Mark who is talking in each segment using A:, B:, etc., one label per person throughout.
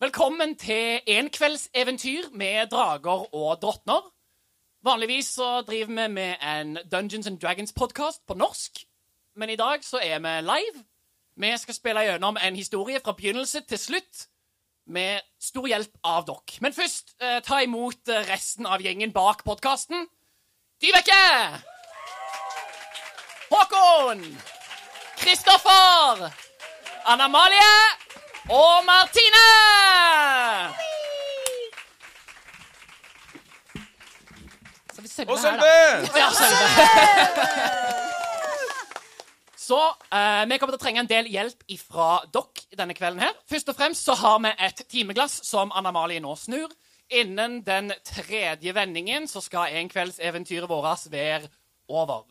A: Velkommen til enkveldseventyr med drager og drottner. Vanligvis så driver vi med en Dungeons and Dragons-podkast på norsk, men i dag så er vi live. Vi skal spille gjennom en historie fra begynnelse til slutt, med stor hjelp av dere. Men først eh, ta imot resten av gjengen bak podkasten. Dybekke! Håkon! Kristoffer! Anna Malie og Martine! Så vi selger
B: Og. Sølve!
A: Ja, Sølve. Så eh, vi kommer til å trenge en del hjelp fra dere denne kvelden. her. Først og fremst så har vi et timeglass som Anna Malie nå snur. Innen den tredje vendingen så skal enkveldseventyret vårt være over.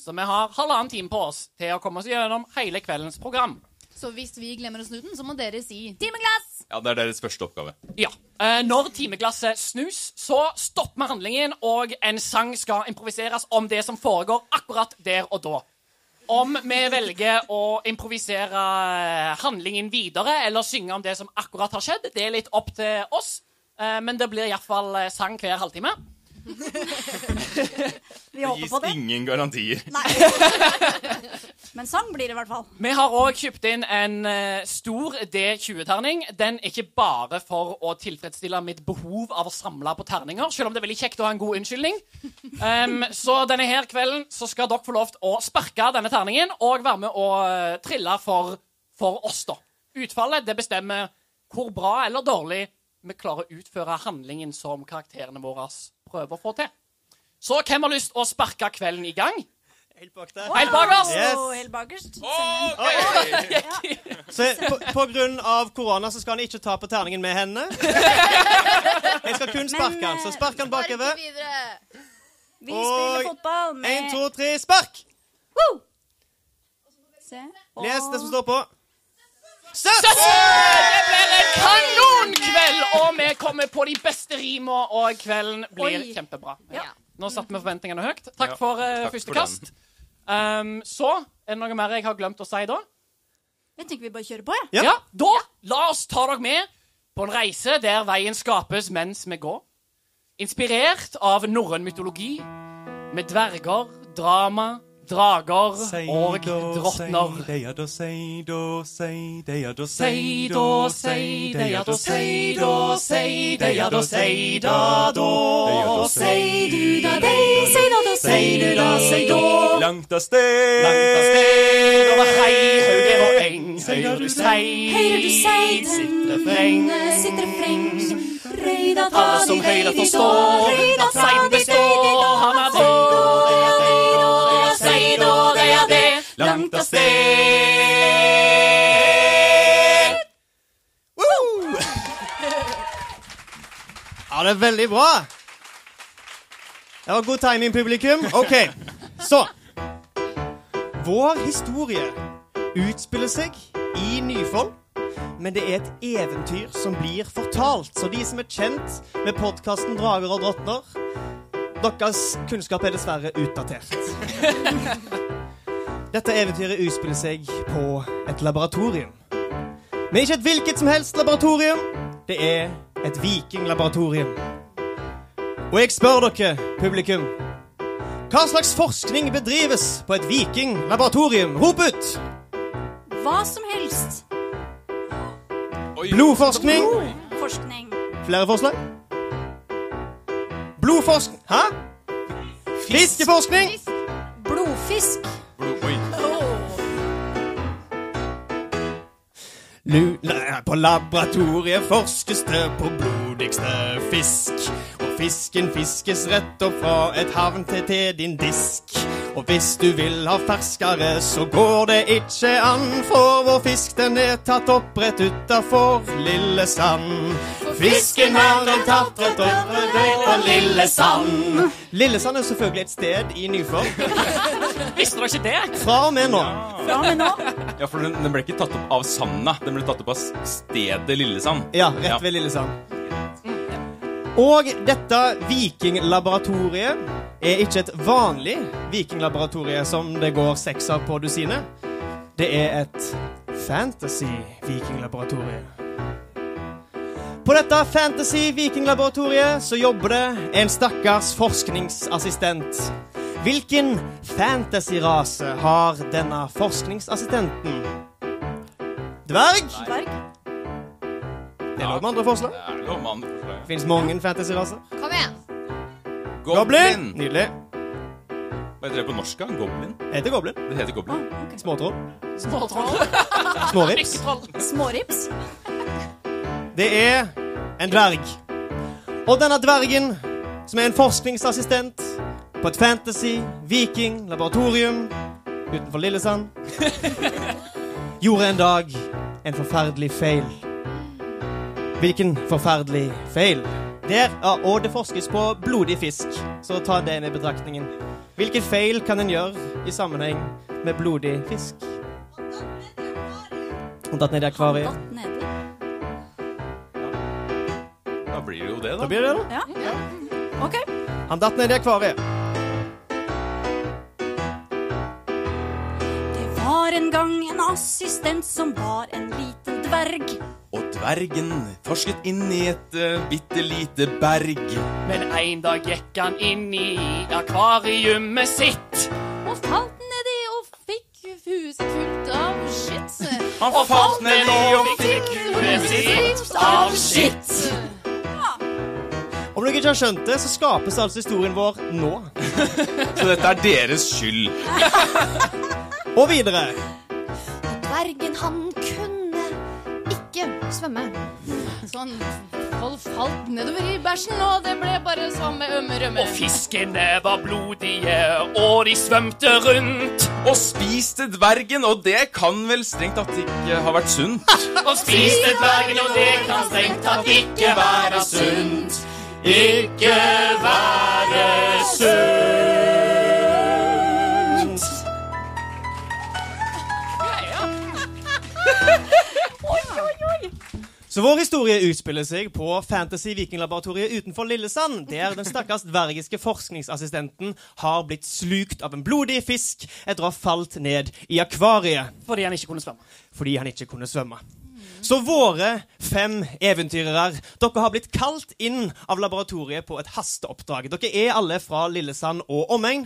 A: Så vi har halvannen time på oss til å komme oss gjennom hele kveldens program.
C: Så hvis vi glemmer å snu den, så må dere si 'timeglass'!
B: Ja, Det er deres første oppgave.
A: Ja. Eh, når timeglasset snus, så stopper vi handlingen, og en sang skal improviseres om det som foregår akkurat der og da. Om vi velger å improvisere eh, handlingen videre eller synge om det som akkurat har skjedd, det er litt opp til oss. Eh, men det blir iallfall sang hver halvtime.
C: Vi
B: Det
C: håper på det.
B: ingen garantier.
C: Men sang blir det i hvert fall.
A: Vi har òg kjøpt inn en eh, stor D20-terning. Den er ikke bare for å tilfredsstille mitt behov av å samle på terninger, selv om det er veldig kjekt å ha en god unnskyldning. Um, så denne her kvelden så skal dere få lov til å sparke denne terningen og være med og eh, trille for, for oss, da. Utfallet det bestemmer hvor bra eller dårlig vi klarer å utføre handlingen som karakterene våre prøver å få til. Så hvem har lyst å sparke kvelden i gang?
D: Helt bak der.
A: Helt bakerst!
D: Yes.
C: Helt bakerst.
D: Så på, på grunn av korona så skal han ikke ta på terningen med henne. Jeg skal kun sparke han, så spark han bakover.
C: Vi spiller fotball med
D: Én, to, tre, spark!
C: Woo! Se.
D: Les det som står på.
A: Søs! Det blir en kanonkveld, og vi kommer på de beste rimene, og kvelden blir
C: Oi.
A: kjempebra.
C: Ja.
A: Nå satte vi forventningene høyt. Takk for uh,
B: takk
A: første
B: for
A: kast. Um, så er det noe mer jeg har glemt å si da?
C: Jeg tenker vi bare kjører på, jeg.
D: Ja.
A: Ja, Da la oss ta dere med på en reise der veien skapes mens vi går. Inspirert av norrøn mytologi, med dverger, drama, drager og drottner.
B: Langt av sted.
A: Over hei, hauger og eng. Høyrer du seid,
C: Høyrer du sei,
A: sitt refreng.
C: sitt refreng. Røyda ta
A: Alle som høyrer forstår at
C: ta
A: seiden består. Langt av sted.
D: Woo! Ja, det er veldig bra. Det var god timing, publikum. OK, så Vår historie utspiller seg i Nyfold, men det er et eventyr som blir fortalt. Så de som er kjent med podkasten Drager og drottner, deres kunnskap er dessverre utdatert. Dette eventyret utspiller seg på et laboratorium. Men ikke et hvilket som helst laboratorium. Det er et vikinglaboratorium. Og jeg spør dere, publikum, hva slags forskning bedrives på et vikinglaboratorium? Rop ut!
C: Hva som helst.
D: Blodforskning.
C: Forskning.
D: Flere forslag? Blodforskning Hæ? Fiskeforskning.
C: Blodfisk.
D: Lu på laboratoriet forskes det på blodigste fisk. Og fisken fiskes rett opp fra et havn til, til din disk. Og hvis du vil ha ferskere, så går det ikke an. For vår fisk den er tatt opp rett utafor Lillesand. Fisken har den tatt rett over deg på Lillesand. Lillesand er selvfølgelig et sted i Nyfjord.
A: Visste dere ikke det?
D: Fra og med nå.
C: Fra og med nå.
E: Ja, for den, den ble ikke tatt opp av sanda, den ble tatt opp av stedet Lillesand.
D: Ja, rett ved Lillesand. Og dette vikinglaboratoriet er ikke et vanlig vikinglaboratorie som det går seks av på dusinet. Det er et fantasy-vikinglaboratorie. På dette fantasy-vikinglaboratoriet så jobber det en stakkars forskningsassistent. Hvilken fantasy-rase har denne forskningsassistenten? Dverg?
C: Dverg.
D: Det er lov med andre forslag.
E: Det er lov med andre forslag.
D: Finnes mange fantasy-raser.
C: Kom igjen.
D: Goblin! Nydelig.
E: Hva heter det på norsk? da? Goblin?
D: Det heter goblin.
E: Det heter goblin.
D: Småtroll.
A: Småtroll.
D: Smårips.
C: Smårips.
D: Det er en dverg. Og denne dvergen, som er en forskningsassistent på et fantasy-viking-laboratorium utenfor Lillesand, gjorde en dag en forferdelig feil. Hvilken forferdelig feil? Der, ja, og det forskes på blodig fisk, så ta det med i betraktningen. Hvilke feil kan en gjøre i sammenheng med blodig fisk? Han datt ned i akvariet.
C: Datt nedi.
E: Da blir det jo det,
D: Da
E: da.
D: blir det det.
C: Ja. OK.
D: Han datt ned i akvariet.
F: Det var en gang en assistent som var en liten dverg.
E: Og dvergen forsket inn i et uh, bitte lite berg.
A: Men en dag gikk han inn i akvariet sitt.
C: Og falt nedi og fikk huset fullt av shit.
E: Han falt ned i og fikk
A: huset fullt av shit.
D: Om dere ikke har skjønt det, så skapes altså historien vår nå.
E: Så dette er deres skyld.
D: Og videre.
C: Dvergen, han kunne svømme. Så han fal- falt nedover i bæsjen, og det ble bare som med ømme rømme.
A: Og fiskene var blodige, og de svømte rundt.
E: Og spiste dvergen, og det kan vel strengt tatt ikke ha vært sunt.
A: Og spiste dvergen, og det kan strengt tatt ikke være sunt. Ikke være sunt.
D: Så vår historie utspiller seg på Fantasy Vikinglaboratoriet utenfor Lillesand, der den stakkars dvergiske forskningsassistenten har blitt slukt av en blodig fisk etter å ha falt ned i akvariet
A: Fordi han ikke kunne svømme.
D: fordi han ikke kunne svømme. Så våre fem eventyrere, dere har blitt kalt inn av laboratoriet på et hasteoppdrag. Dere er alle fra Lillesand og omegn.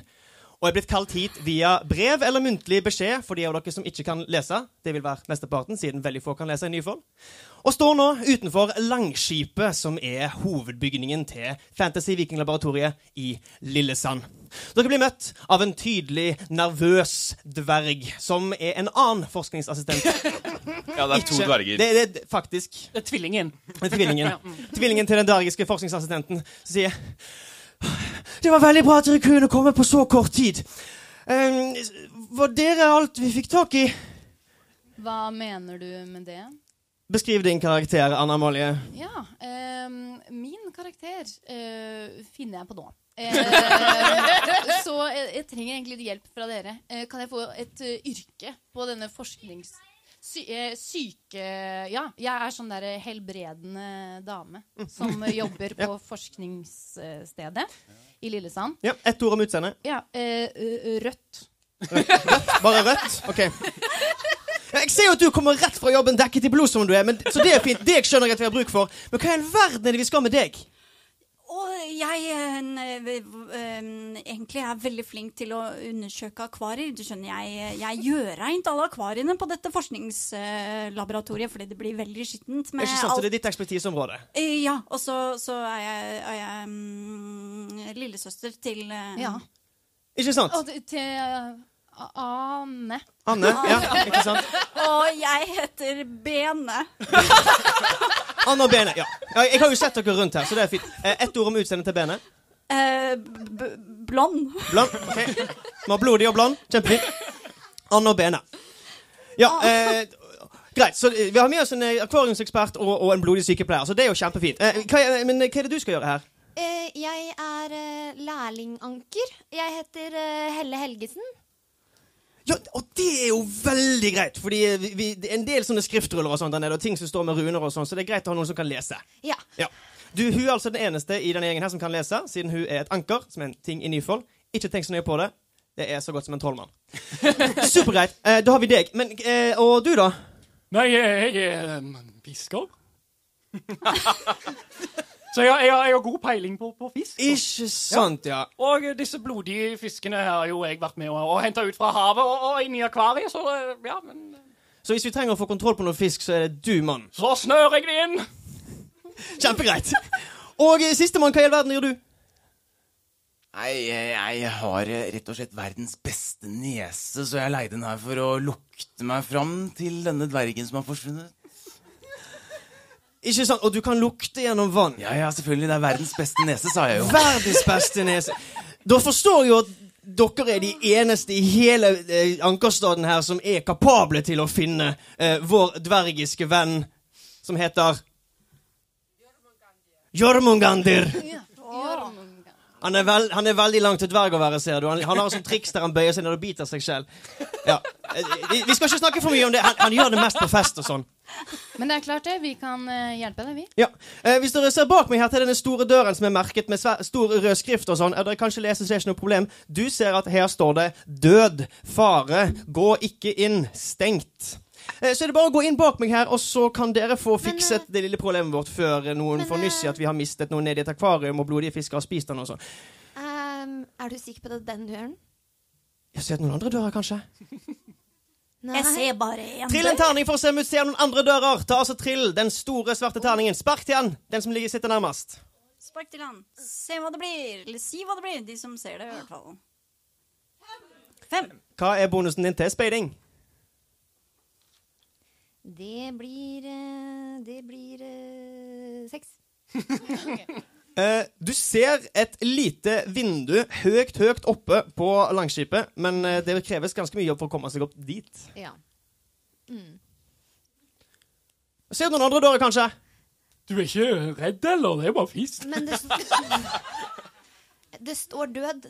D: Og er blitt kalt hit via brev eller muntlig beskjed for de av dere som ikke kan lese. Det vil være mesteparten, siden veldig få kan lese i Nyfold. Og står nå utenfor Langskipet, som er hovedbygningen til Fantasy Vikinglaboratoriet i Lillesand. Dere blir møtt av en tydelig nervøs dverg, som er en annen forskningsassistent.
E: Ja, det er to
D: Ikke-
E: dverger.
D: Det, det, faktisk.
A: Det er tvillingen.
D: Det er Tvillingen. Tvillingen til den dvergiske forskningsassistenten som sier Det var veldig bra at dere kunne komme på så kort tid. Um, var dere alt vi fikk tak i?
C: Hva mener du med det?
D: Beskriv din karakter, Anna Molje.
C: Ja, ehm, min karakter eh, finner jeg på nå. Eh, så jeg, jeg trenger egentlig litt hjelp fra dere. Eh, kan jeg få et uh, yrke på denne forsknings... Sy, eh, syke Ja, jeg er sånn der helbredende dame som jobber på forskningsstedet i Lillesand.
D: Ja, Ett ord om utseendet.
C: Ja, eh, ø- rødt.
D: Bare rødt? OK. Jeg ser jo at du kommer rett fra jobben dekket i blod som du er, men, så det er fint. Deg skjønner jeg at vi har bruk for. Men hva i all verden er det vi skal med deg?
F: Og jeg eh, egentlig er veldig flink til å undersøke akvarier. Du skjønner, jeg, jeg gjør rent alle akvariene på dette forskningslaboratoriet fordi det blir veldig skittent.
D: Er ikke sant, så Det er ditt ekspertiseområde.
F: Eh, Ja, og så, så er jeg, er jeg um, lillesøster til um,
C: Ja.
D: Ikke sant?
C: Og til, A- Ane.
D: Anne? Ja, ikke sant?
F: Og jeg heter Bene.
D: Anne og Bene. Ja. Jeg har jo sett dere rundt her, så det er fint. Eh, Ett ord om utseendet til Bene.
F: Eh, blond.
D: Blond. ok. Vi har blodig og blond. Kjempefint. Anne og Bene. Ja, eh, greit. Så eh, vi har med oss en eh, akvariumsekspert og, og en blodig sykepleier, så det er jo kjempefint. Eh, hva men hva er det du skal gjøre her?
G: Eh, jeg er eh, lærlinganker. Jeg heter eh, Helle Helgesen.
D: Ja, og det er jo veldig greit, fordi vi, vi, det er en del sånne skriftruller og sånt, der nede, og ting som står med runer og sånn, så det er greit å ha noen som kan lese.
G: Ja.
D: Ja. Du, Hun er altså den eneste i denne gjengen her som kan lese, siden hun er et anker, som er en ting i Nyfold. Ikke tenk så nøye på det. Det er så godt som en trollmann. Supergreit. Eh, da har vi deg. Men, eh, og du, da?
A: Nei, jeg er biskop. Så jeg, har- jeg, jeg har god peiling på, på fisk.
D: Ikke sant, ja.
A: Og eh, disse blodige fiskene har jo jeg vært med å, hente ut fra havet og, og inn i akvariet, så ja, men eh,
D: Så hvis vi trenger å få kontroll på noe fisk, så er det du, mann.
A: Så snører jeg det inn!
D: Kjempegreit. Og eh, sistemann, hva i all verden gjør du?
B: Nei, jeg, jeg har eh, rett og slett verdens beste nese, så jeg leide den her for å lukte meg fram til denne dvergen som har forsvunnet.
D: Ikke sant? Og du kan lukte gjennom vann.
B: Ja, ja, selvfølgelig. Det er verdens beste nese, sa jeg jo.
D: Verdens beste nese. Da forstår jeg jo at dere er de eneste i hele eh, Ankerstaden her som er kapable til å finne eh, vår dvergiske venn som heter Jormungandir. Han er, vel, han er veldig langt til dverg å være, ser du. Han, han har sånn triks der han bøyer seg ned og biter seg selv. Ja. Eh, Vi, vi skal ikke snakke for mye om det. Han, han gjør det mest på fest og sånn.
C: Men det er klart det. Vi kan eh, hjelpe deg, vi.
D: Ja. Eh, hvis dere ser bak meg her til denne store døren som er merket med stor rød skrift og sånn, er dere kanskje leser, så er det ikke noe problem. Du ser at her står det 'Død. Fare. Gå ikke inn. Stengt'. Eh, så er det bare å gå inn bak meg her, og så kan dere få fikset det lille problemet vårt før eh, noen
G: Men,
D: får nyss i at vi har mistet noe ned i et akvarium, og blodige fisker har spist den og sånn.
G: Ehm, er du sikker på det den døren?
D: Jeg ser noen andre dører, kanskje?
G: Nei.
F: Jeg ser bare én
D: Trill en terning for å se om du ser noen andre dører. Ta altså trill den store, svarte terningen. Spark til han, den som ligger sitter nærmest.
F: Spark til han. Se hva det blir. Eller si hva det blir. De som ser det, i hvert fall. Fem.
D: Hva er bonusen din til speiding?
G: Det blir eh, Det blir eh, seks.
D: Eh, du ser et lite vindu høyt, høyt oppe på Langskipet, men det kreves ganske mye jobb for å komme seg opp dit.
G: Ja.
D: Ser du noen andre dører, kanskje?
A: Du er ikke redd, eller? Det er bare fisk.
G: Men det, det står død.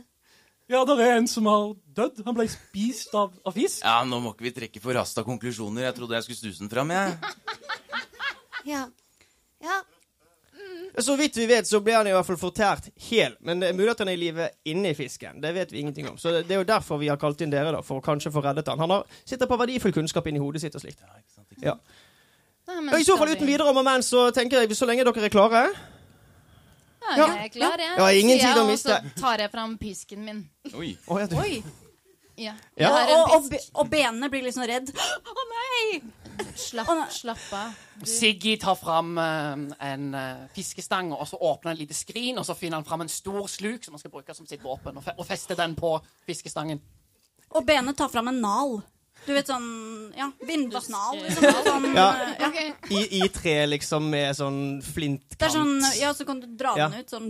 A: Ja, det er en som har dødd. Han ble spist av, av fisk.
B: Ja, nå må ikke vi trekke for rasta konklusjoner. Jeg trodde jeg skulle snuse den fram, jeg.
G: Ja. Ja.
D: Så vidt vi vet, så ble han i hvert fall fortært hel. Men det er mulig at han er i live inni fisken. Det vet vi ingenting om. Så det det er jo derfor vi har kalt inn dere, da, for å kanskje få reddet han. Han har, sitter på verdifull kunnskap inni hodet sitt og slikt. Ja.
C: Nei, men
D: Og I så fall uten videre om og men, så tenker jeg, så lenge dere er klare
C: Ja, jeg er klar, jeg.
D: Ja, ingen tid å miste.
C: Og så tar jeg fram pisken min.
B: Oi.
D: Oh, ja, du-
F: Oi.
C: Ja.
D: Ja.
F: Og, og, og, benene blir litt sånn redd. Å nei!
C: Slapp,
F: oh, nei.
C: slapp av.
A: Siggy tar fram uh, en uh, fiskestang, og så åpner han et lite skrin, og så finner han fram en stor sluk som han skal bruke som sitt våpen, og, fe og fester den på fiskestangen.
F: Og benene tar fram en nal. Du vet sånn Ja, vindusnal. Liksom, sånn,
D: Ja.
F: eh, ja.
D: I, I tre, liksom, med sånn flintkant.
F: Det er sånn Ja, så kan du dra
D: Ja.
F: den ut sånn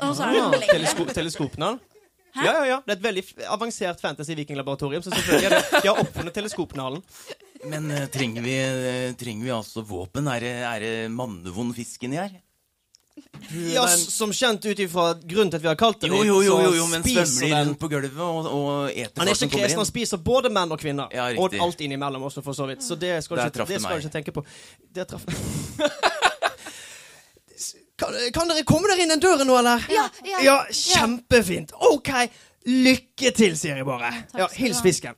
F: Og så er
D: Ja,
F: den lengre.
D: telesko teleskopnål?
F: Hæ?
D: Ja, ja, ja. Det er et veldig avansert fantasy-vikinglaboratorium, så selvfølgelig er det, de har oppfunnet teleskopnalen.
B: Men uh, trenger, vi, uh, trenger vi altså våpen? Er det, er det mannevond fisken i her?
D: Ja, s- som kjent ut ifra grunnen til at vi har kalt det
B: Jo, jo, jo, jo, jo men svømmer de rundt på gulvet og, og eter
D: Han er ikke kresen, han spiser både menn og kvinner.
B: Ja,
D: og alt innimellom også, for så vidt. Så det skal du ikke, det
B: det
D: skal du ikke tenke på. Det traff kan, kan dere komme dere inn den døren nå, eller?
G: Ja, ja,
D: ja kjempefint. OK. Lykke til, sier jeg bare. Ja, Hils fisken.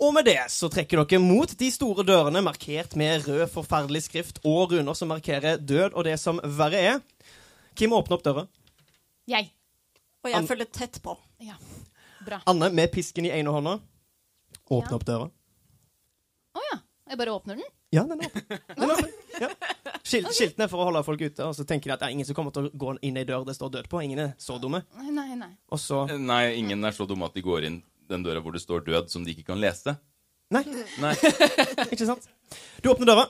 D: Og med det så trekker dere mot de store dørene markert med rød, forferdelig skrift og runer som markerer død og det som verre er. Kim åpner opp døra.
C: Jeg.
F: Og jeg følger tett på.
C: Ja. Bra.
D: Anne med pisken i ene hånda. Åpner
C: Ja.
D: opp døra.
C: Å ja. Jeg bare åpner den.
D: Ja, den er åpen. Den er åpen. Ja. Skilt, Skiltene er for å holde folk ute, og så tenker de at det er ingen som kommer til å gå inn i dør det står død på. Ingen er så dumme.
C: Nei, nei.
D: Og så
E: Nei, ingen er så dumme at de går inn den døra hvor det står død, som de ikke kan lese.
D: Nei,
E: Nei.
D: ikke sant? Du åpner døra.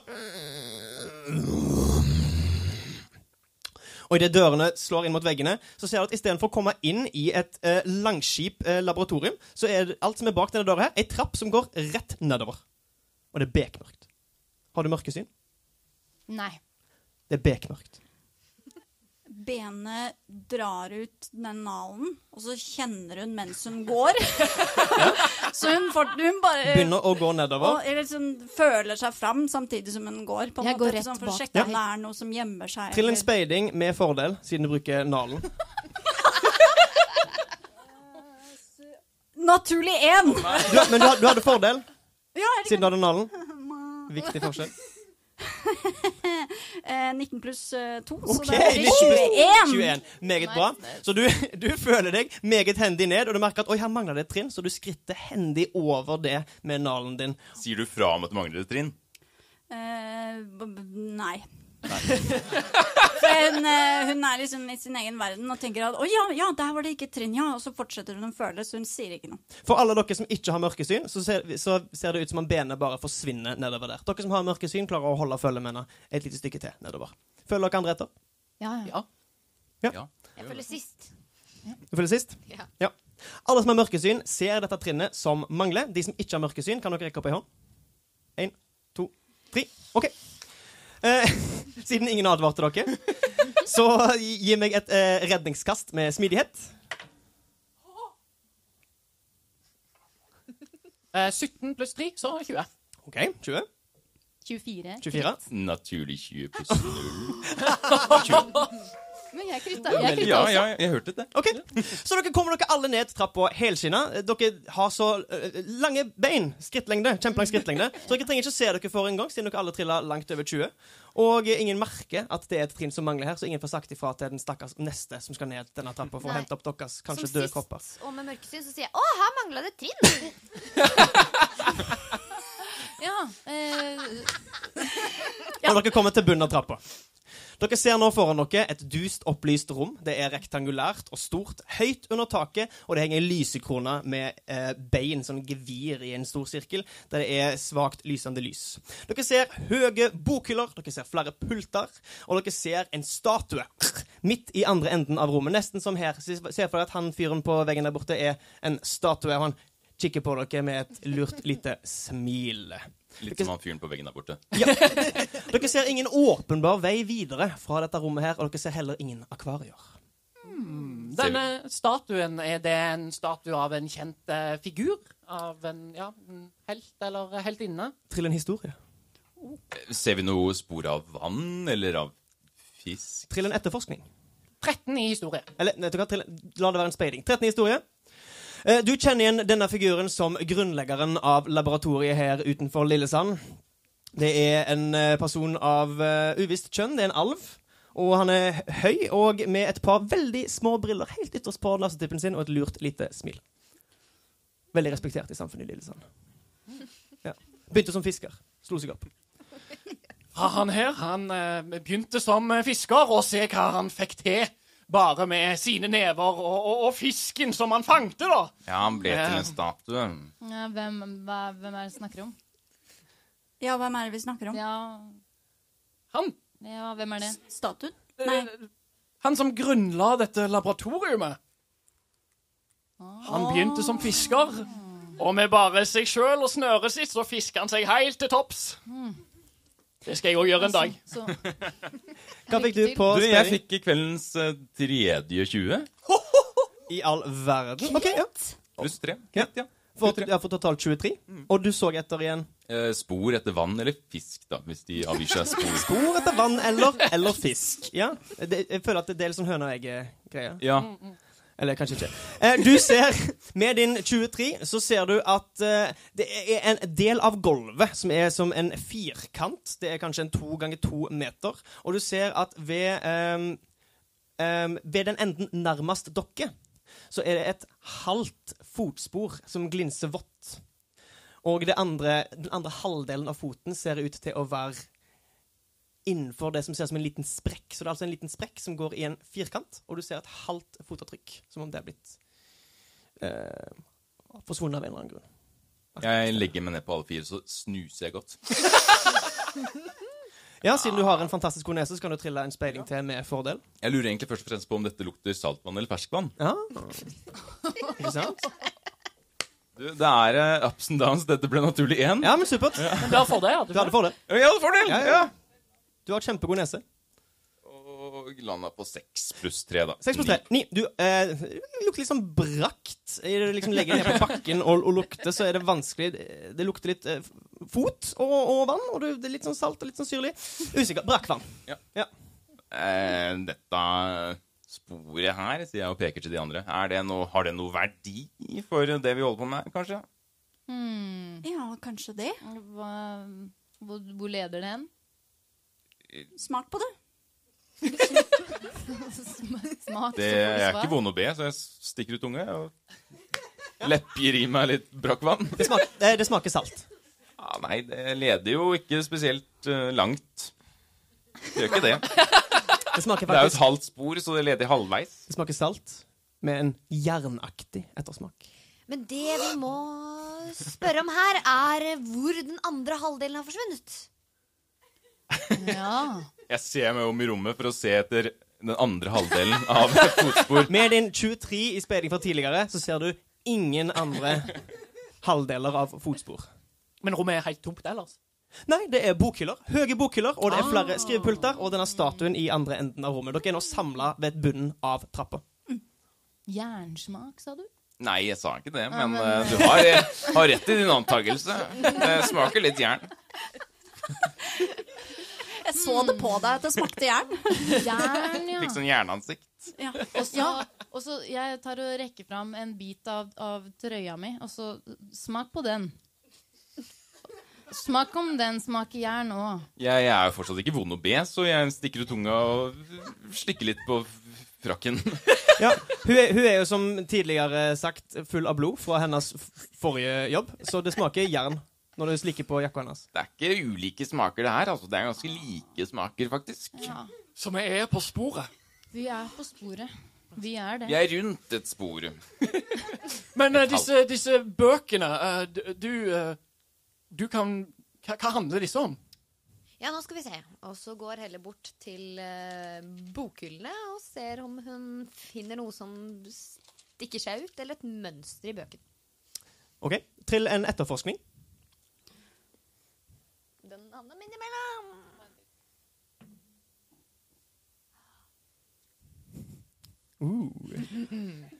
D: Og idet dørene slår inn mot veggene, så ser du at istedenfor å komme inn i et eh, langskip-laboratorium, så er det alt som er bak denne døra her, ei trapp som går rett nedover. Og det er bekmørkt. Har du mørkesyn?
C: Nei.
D: Det er bekmørkt.
F: Benet drar ut den nalen, og så kjenner hun mens hun går. så hun, får, hun bare
D: Begynner å gå nedover.
F: og, sånn, føler seg fram samtidig som hun går. På en
C: Jeg
F: måte,
C: går rett
F: sånn, for å sjekke om det er noe som gjemmer seg.
D: Trill en speiding med fordel, siden du bruker nalen.
F: Naturlig én!
D: Men du, du hadde fordel,
F: Ja,
D: siden du hadde nalen. Viktig forskjell.
F: eh, 19 pluss eh, 2, så
D: Ok,
F: da er det
D: 19
F: 21.
D: 21. Meget bra. Så du, du føler deg meget hendig ned, og du merker at oi, her mangler det et trinn, så du skritter hendig over det med nalen din.
B: Sier du fra om at det mangler et trinn?
F: Uh, b b nei. For hun, eh, hun er liksom i sin egen verden og tenker at 'å ja, ja, der var det ikke trinn', ja. Og så fortsetter hun å føle, så hun sier ikke noe.
D: For alle dere som ikke har mørkesyn, så ser, så ser det ut som om benet bare forsvinner nedover der. Dere som har mørkesyn, klarer å holde følge med henne et lite stykke til nedover. Følger dere andre etter?
C: Ja, ja.
A: Ja.
B: Ja.
G: Jeg følger sist.
D: Du følger sist?
G: Ja.
D: Alle som har mørkesyn, ser dette trinnet som mangler. De som ikke har mørkesyn, kan dere rekke opp ei hånd? Én, to, tre. OK. Eh, siden ingen advarte dere, så gi meg et eh, redningskast med smidighet.
A: Eh, 17 pluss 3, så 20.
D: OK. 20.
C: 24.
D: 24.
B: Naturlig 20 pluss 0.
C: Men jeg krytta. Jeg krytta
B: Ja, ja, jeg hørte det.
D: Ok, Så dere kommer dere alle ned trappa helskinna. Dere har så eh, lange bein, skrittlengde, kjempelang skrittlengde, så dere trenger ikke se dere for en gang, siden dere alle triller langt over 20. Og eh, ingen merker at det er et trinn som mangler her, så ingen får sagt ifra til den stakkars neste som skal ned denne trappa for å hente opp deres kanskje
G: Som
D: døde
G: sist,
D: kropper.
G: og med mørkesyn, så sier jeg 'Å, her mangla det trinn'.
C: Ja, eh,
D: Og dere kommer til bunnen av trappa. Dere ser nå foran dere et dust opplyst rom. Det er rektangulært og stort, høyt under taket, og det henger en lysekrone med eh, bein, sånn gevir i en stor sirkel, der det er svakt lysende lys. Dere ser høye bokhyller, dere ser flere pulter, og dere ser en statue midt i andre enden av rommet. Nesten som her. Se for dere at han fyren på veggen der borte er en statue, og han kikker på dere med et lurt lite smil.
B: Litt som han fyren på veggen der borte.
D: Dere ser ingen åpenbar vei videre fra dette rommet her, og dere ser heller ingen akvarier.
A: Denne statuen, er det en statue av en kjent uh, figur? Av en ja, en helt eller heltinne?
D: Trill en historie.
B: Ser vi noe spor av vann, eller av fisk?
D: Trill en etterforskning.
A: 13 i historie.
D: Eller, nei, la det være en speiding. 13 i historie. Eh, Du kjenner igjen denne figuren som grunnleggeren av laboratoriet her utenfor Lillesand. Det er en eh, person av eh, uvisst kjønn. Det er en alv. Og han er høy og med et par veldig små briller helt ytterst på nesetippen sin og et lurt lite smil. Veldig respektert i samfunnet i Lillesand. Ja. Begynte som fisker. Slo seg opp.
A: Han her han begynte som fisker, og se hva han fikk til. Bare med sine never og, og, og fisken som han fangte, da.
B: Ja, han ble til en statue.
C: ja, hvem, hva, hvem er det vi snakker om?
F: Ja, hvem er det vi snakker om?
C: Ja,
A: Han,
C: ja hvem er det?
F: Statuen?
A: eh,
F: Nei.
A: han som grunnla dette laboratoriumet. Han begynte som fisker, og med bare seg sjøl og snøret sitt så fisker han seg helt til topps. Det skal jeg òg gjøre en dag.
C: Så,
D: Hva fikk du på
B: spilling? jeg fikk i kveldens eh, tredje 20.
D: I all verden. Ok, ja.
B: Pluss 3.
D: Ja.
B: Ja.
D: For, ja, for totalt 23. Og du så etter igjen
B: Eh, spor etter vann eller fisk, da, hvis de avgir seg spor.
D: spor etter vann eller, eller fisk. Ja, det, Jeg føler at det er litt sånn høna og egget-greie.
B: Ja.
D: Eller kanskje ikke. Eh, du ser, Med din 23 så ser du at eh, det er en del av gulvet som er som en firkant. Det er kanskje en to ganger to meter. Og du ser at ved, um, um, ved den enden nærmest dere, så er det et halvt fotspor som glinser vått. Og andre, den andre halvdelen av foten ser ut til å være innenfor det som ser ut som en liten sprekk. Så det er altså en liten sprekk som går i en firkant, og du ser et halvt fotavtrykk. Som om det er blitt eh, forsvunnet av en eller annen grunn.
B: Jeg legger meg ned på alle fire, så snuser jeg godt.
D: Ja, Siden du har en fantastisk god nese, så kan du trille en speiling til med fordel.
E: Jeg lurer egentlig først og fremst på om dette lukter saltvann eller ferskvann.
D: Ja. Ikke sant?
E: Du, det er uh, ups and downs. Dette ble naturlig én.
D: Ja, men supert.
A: Men du har fordel, ja.
D: Du hadde fordel.
E: Ja, ja, fordel!
D: Ja, ja. Du har kjempegod nese.
E: Og landa på seks pluss tre, da.
D: Seks pluss tre. Ni. Du eh, lukter litt sånn brakt. I det Liksom Legger ned på bakken og, og lukter, så er det vanskelig. Det lukter litt eh, fot og, og vann, og det er litt sånn salt og litt sånn syrlig. Usikker. Brakkvann.
E: Eh, dette sporet her, sier jeg og peker til de andre, er det noe, har det noe verdi for det vi holder på med, kanskje?
C: Hmm.
F: Ja, kanskje det.
C: Hva, hvor, hvor leder det hen?
F: Smak på det.
C: Smak
E: Det er ikke vond å be, så jeg stikker ut tunga og lepper i meg litt brakkvann.
D: Det, smak, det, det smaker salt.
E: Ah, nei, det leder jo ikke spesielt uh, langt. Det gjør ikke det.
D: Det faktisk,
E: Det er jo et halvt spor, så det leder halvveis.
D: Det smaker salt med en jernaktig ettersmak.
G: Men det vi må spørre om her, er hvor den andre halvdelen har forsvunnet.
C: Ja.
E: Jeg ser meg om i rommet for å se etter den andre halvdelen av fotspor.
D: Med din 23 i speiling fra tidligere, så ser du ingen andre halvdeler av fotspor.
A: Men rommet er helt tomt ellers.
D: Nei, det er bokhyller. Høye bokhyller, og det er flere skrivepulter, og denne statuen i andre enden av rommet. Dere er nå samla ved bunnen av trappa.
C: Jernsmak, sa du?
E: Nei, jeg sa ikke det,
C: Ja,
E: men
C: men-
E: eh, du har, har rett i din antakelse. Det smaker litt jern.
F: Jeg så det på deg at det smakte jern.
C: Jern, ja.
E: Fikk sånn jernansikt.
F: Ja.
C: Og så, og så jeg tar og rekker fram en bit av, av trøya mi, og så smak på den. Smak om den smaker jern òg.
E: Jeg, jeg er jo fortsatt ikke vond å be, så jeg stikker ut tunga og slikker litt på frakken.
D: Ja, hun er, hun er jo som tidligere sagt full av blod fra hennes forrige jobb, så det smaker jern når du slikker på jakka hennes.
E: Det er ikke ulike smaker, det her. altså. Det er ganske like smaker, faktisk.
C: Ja.
A: Så vi er på sporet.
C: Vi er på sporet. Vi er det.
E: Vi er rundt et spor.
A: Men uh, disse, disse bøkene uh, du, du, eh, du kan hva, hva handler disse om?
G: Ja, nå skal vi se. Og så går Helle bort til uh, bokhyllene og ser om hun finner noe som stikker seg ut, eller et mønster i bøken.
D: OK, trill en etterforskning.
G: Den havner min imellom.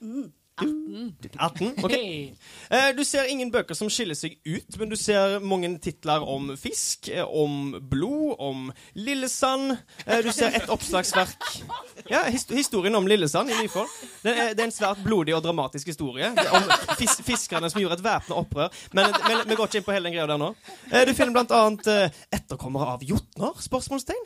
D: Uh. 18. OK. Eh, du ser ingen bøker som skiller seg ut, men du ser mange titler om fisk, eh, om blod, om Lillesand. Eh, du ser et oppslagsverk Ja, historien om Lillesand i Nyfold. Det er, en svært blodig og dramatisk historie om fis fiskerne som gjorde et væpna opprør. Men, vi går ikke inn på hele den greia der nå. Du finner blant annet etterkommere av jotner? spørsmålstegn.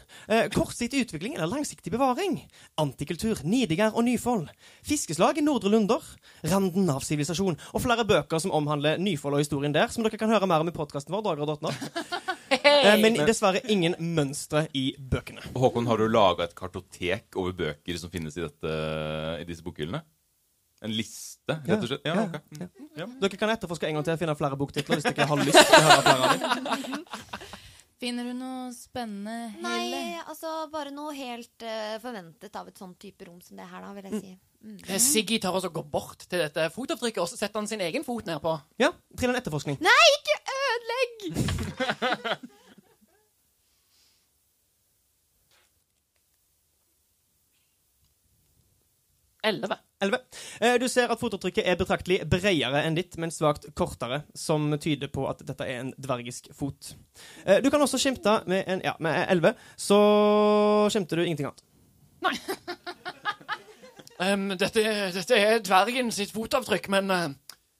D: Kortsiktig utvikling eller langsiktig bevaring? Antikultur, Nidiger og Nyfold. Fiskeslag i Nordre Lunder. Randen av sivilisasjon. Og flere bøker som omhandler Nyfold og historien der, som dere kan høre mer om i podkasten vår. Dager Hey! Eh, men dessverre ingen mønstre i bøkene.
E: Håkon, har du laga et kartotek over bøker som finnes i, dette, i disse bokhyllene? En liste, rett og slett? Ja,
D: Ja,
E: ok.
D: ja. Dere kan etterforske en gang til og finne flere boktitler hvis dere har lyst til å høre flere av dem.
C: Finner du noe spennende,
G: Nei, altså bare noe helt uh, forventet av et sånt type rom som det her, da, vil jeg si. Mm.
A: Eh, Siggy tar oss og går bort til dette fotavtrykket og så setter han sin egen fot nedpå.
D: Ja, trill en etterforskning.
G: Nei, ikke ødelegg!
A: Elleve.
D: 11. Eh, Du ser at fotavtrykket er betraktelig bredere enn ditt, men svakt kortere, som tyder på at dette er en dvergisk fot. Eh, Du kan også skimte med en Ja, med 11, så skimter du ingenting annet.
A: Um, dette, dette er dvergen sitt fotavtrykk, men uh,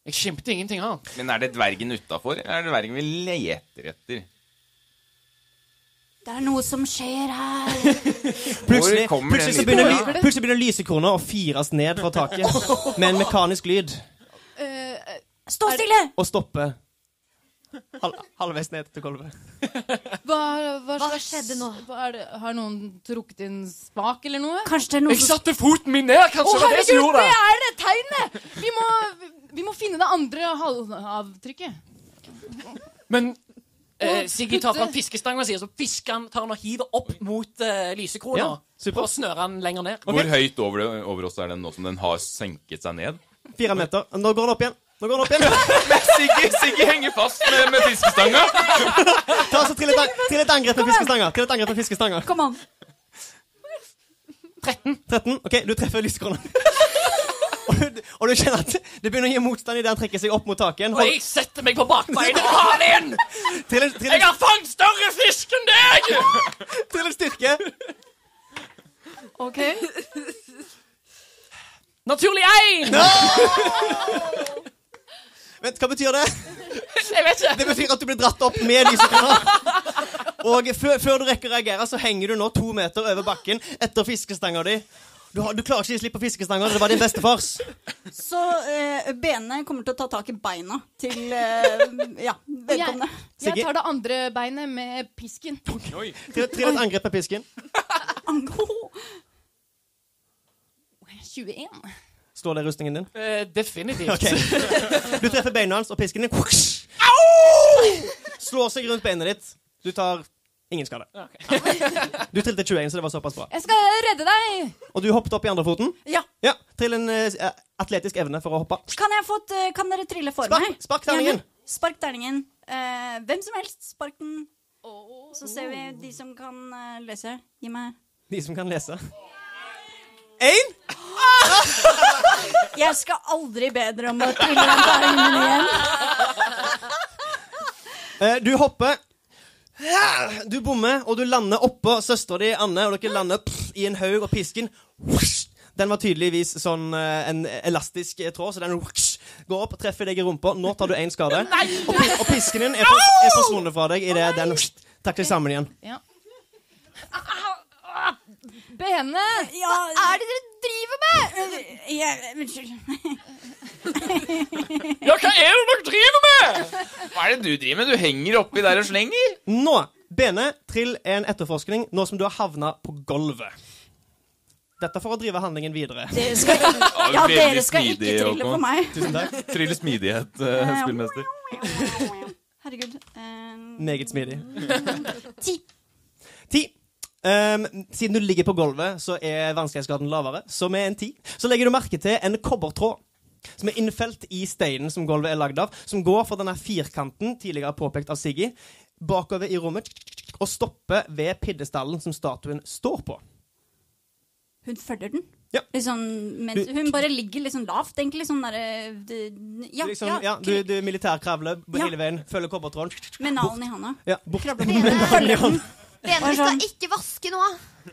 A: jeg skimter ingenting annet.
E: Men er det dvergen utafor, eller er det dvergen vi leter etter?
F: Det er noe som skjer her.
D: Plutselig, plutselig, så begynner, ly- plutselig begynner lysekrona å fires ned fra taket med en mekanisk lyd,
C: Uh,
F: Stå stille!
D: og stoppe hal halvveis ned til gulvet.
C: hva, hva,
G: Hva skjedde nå?
C: Hva er det, har noen trukket inn spak eller noe?
F: Kanskje det er noe
A: Jeg
F: som
A: satte foten min ned! Kanskje
C: oh,
A: det var det som
C: herregud,
A: gjorde
C: det
A: det?
C: er det tegnet! Vi må, vi må finne det andre halvavtrykket.
A: Men Eh, Siggy tar fram fiskestanga si, og så fisker han, tar han og hiver opp mot eh, lysekrona.
D: Ja, super
A: og snører han lenger ned.
E: Hvor høyt over, det, over oss er den nå som den har senket seg ned?
D: Fire meter. Nå går den opp igjen. Nå går den opp igjen.
E: Siggy, Siggy henger fast med, med fiskestanga!
D: Ta så Trill et, trill et angrep med fiskestanger. Trill et angrep med fiskestanger.
F: Kom an.
D: 13. OK, du treffer lysekrona. og, du- og du kjenner at det begynner å gi motstand idet han trekker seg opp mot taket.
A: Og jeg setter meg på bakbeina og har den inn!
D: Trill en- trill
A: Jeg
D: en-
A: har fanget større fisk enn deg!
D: trill en styrke.
F: OK.
A: Naturlig én!
D: Vent, hva betyr det?
A: Jeg vet ikke.
D: Det betyr at du blir dratt opp med lysekrona. Og før, før du rekker å reagere, så henger du nå to meter over bakken etter fiskestanga di. Du, har, du klarer ikke å slippe slipp fiskestanga. Det var din bestefars.
F: Så eh, benene kommer til å ta tak i beina til eh, ja, vedkommende.
C: Jeg
D: jeg,
C: tar det andre beinet med pisken.
E: Oi.
D: Trill trill et angrep med pisken.
C: 21.
D: Står det i rustningen din?
A: Uh, definitivt.
D: Okay. Du treffer beina hans, og pisken din slår seg rundt beinet ditt. Du tar ingen skade. Du trilte 21, så det var såpass bra.
C: Jeg skal redde deg!
D: Og du hoppet opp i andre foten.
F: Ja.
D: Ja, Trill en uh, atletisk evne for å hoppe.
F: Kan jeg få et, eh, Kan dere trille for
D: Spark-
F: meg?
D: spark terningen.
F: Ja, Spark terningen. Eh, hvem som helst. Spark den. Så ser vi de som kan lese. Gi meg
D: De som kan lese. Én!
F: Jeg skal aldri be dere om å trille den terningen igjen.
D: Eh, du hopper. Du bommer, og du lander oppå søstera di, Anne, og dere lander pff, i en haug, og pisken Den var tydeligvis sånn eh, en elastisk eh, tråd, så den går opp og treffer deg i rumpa. Nå tar du én skade. Og, og pisken din er, for, er forsvunnet fra deg idet den takler sammen igjen.
C: Ja. Bene!
F: Ja,
G: Hva er det dere driver med?
F: Unnskyld.
A: Ja, hva er det dere driver med?
E: Hva er det du driver med? Du henger oppi der og slenger?
D: Nå, Bene, trill en etterforskning nå som du har havna på gulvet. Dette for å drive handlingen videre.
F: Dere skal, ja,
E: veldig
F: dere skal
E: smidig,
F: ikke trille på meg.
D: Tusen takk.
E: Trill smidighet, uh, spillmester.
F: Herregud. eh,
D: Meget smidig.
F: ti.
D: Ti. Ehm, siden du ligger på gulvet, så er vanskelighetsgraden lavere. som er en ti så legger du merke til en kobbertråd som er innfelt i steinen som gulvet er lagd av, som går fra denne firkanten, tidligere påpekt av Siggy, bakover i rommet og stopper ved piddestallen som statuen står på.
F: Hun følger den.
D: Ja.
F: Liksom, mens hun bare ligger litt sånn lavt, egentlig. Sånn derre Ja,
D: liksom,
F: ja.
D: ja, du, du militærkravler
F: Ja.
D: hele veien, følger kobbertråden.
F: Med nalen i handa.
D: Ja, bort.
F: Med
G: nalen
F: i Følger den.
G: Bene, vi skal ikke vaske nå.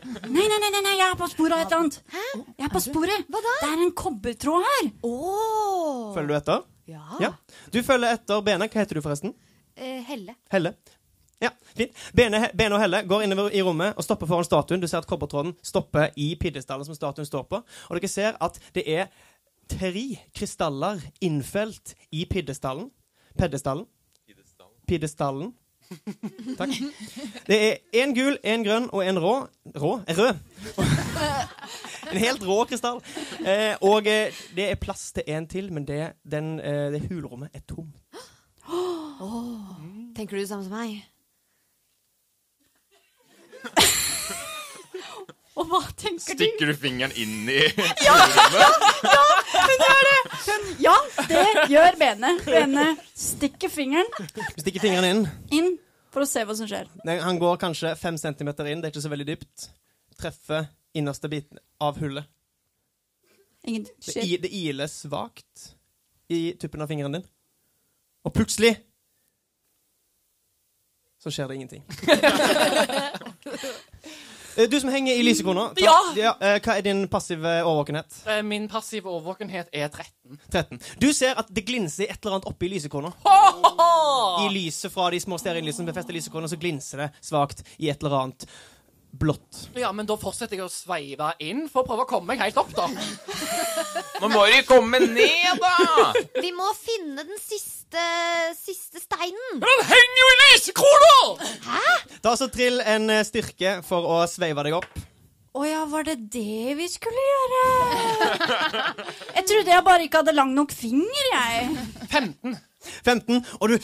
F: Nei, nei, nei, nei, nei, jeg er på sporet av et eller annet. Jeg er på sporet.
G: Hva da?
F: Det er en kobbertråd her.
G: Oh.
D: Følger du etter?
G: Ja.
D: Ja. Du følger etter Bene. Hva heter du, forresten?
G: Eh, Helle.
D: Helle. Ja, fint. Bene, Bene og Helle går innover i rommet og stopper foran statuen. Du ser at kobbertråden stopper i piddestallen som statuen står på. Og dere ser at det er tre krystaller innfelt i piddestallen. Peddestallen. Piddestallen. Takk. Det er én gul, én grønn og en rå Rå? Rød. En helt rå krystall. Eh, og eh, det er plass til en til, men det, den, eh, det hulrommet er tomt.
G: Tenker du det samme som meg?
F: Og hva tenker du?
E: Stikker du fingeren inn i
F: Ja, det gjør Bene. Bene stikker fingeren
D: stikker fingeren inn.
F: inn for å se hva som skjer.
D: Han går kanskje fem centimeter inn, det er ikke så veldig dypt. Treffer innerste biten av hullet.
F: Ingen
D: Det,
F: skjer.
D: det iler svakt i tuppen av fingeren din. Og plutselig så skjer det ingenting. Eh, Du som henger i lysekroner, ta-
A: Ja!
D: eh, hva er din passive årvåkenhet?
A: Eh, Min passive overvåkenhet er 13.
D: 13. Du ser at det glinser et eller annet oppi lysekroner. I lyset fra de små stearinlysene som befester lysekroner, så glinser det svakt i et eller annet blått.
A: Ja, men da fortsetter jeg å sveive inn for å prøve å komme meg helt opp, da.
E: Nå må de komme ned, da!
G: Vi må finne den siste, siste steinen.
A: Den henger jo i lysekrona!
D: Ta så trill en eh, styrke for å sveive deg opp.
F: Å ja, var det det vi skulle gjøre? Jeg trodde jeg bare ikke hadde lang nok finger, jeg.
A: 15.
D: 15, og du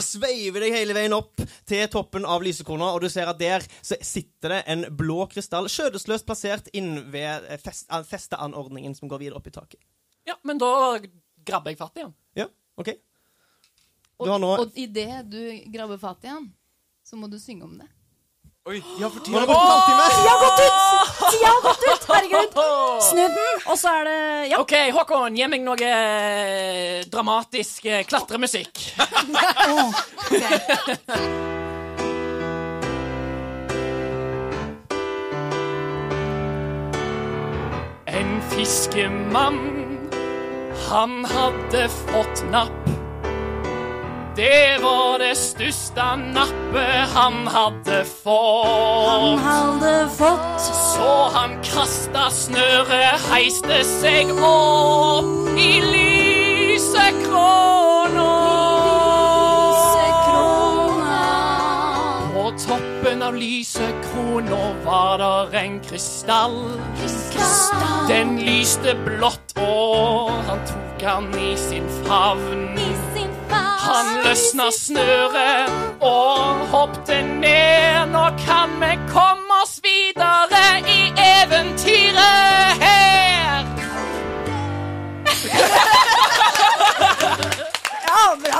D: sveiver deg hele veien opp til toppen av lysekrona, og du ser at der så sitter det en blå krystall skjødesløst plassert inn ved eh, fest, festeanordningen som går videre opp i taket.
A: Ja, men da grabber jeg fatt i den.
D: Ja, OK?
C: Og,
D: Du har nå-
C: og idet du grabber fatt i den, så må du synge om det.
B: Ja, for
D: Nå har gått halvtime.
F: Tida har gått ut! Tida har gått ut! Herregud. Snu den, og så er det Ja.
A: OK, Håkon, gi meg noe eh, dramatisk eh, klatremusikk. En fiskemann, han hadde fått napp. Det var det største nappet han hadde fått.
F: Han hadde fått
A: Så han kasta snøret, heiste seg opp i lysekrona.
F: krona.
A: På toppen av lysekrona var der en krystall. Den lyste blått, og han tok han i sin favn. Han løsna snøret og hoppte ned. Nå kan vi komme oss videre i eventyret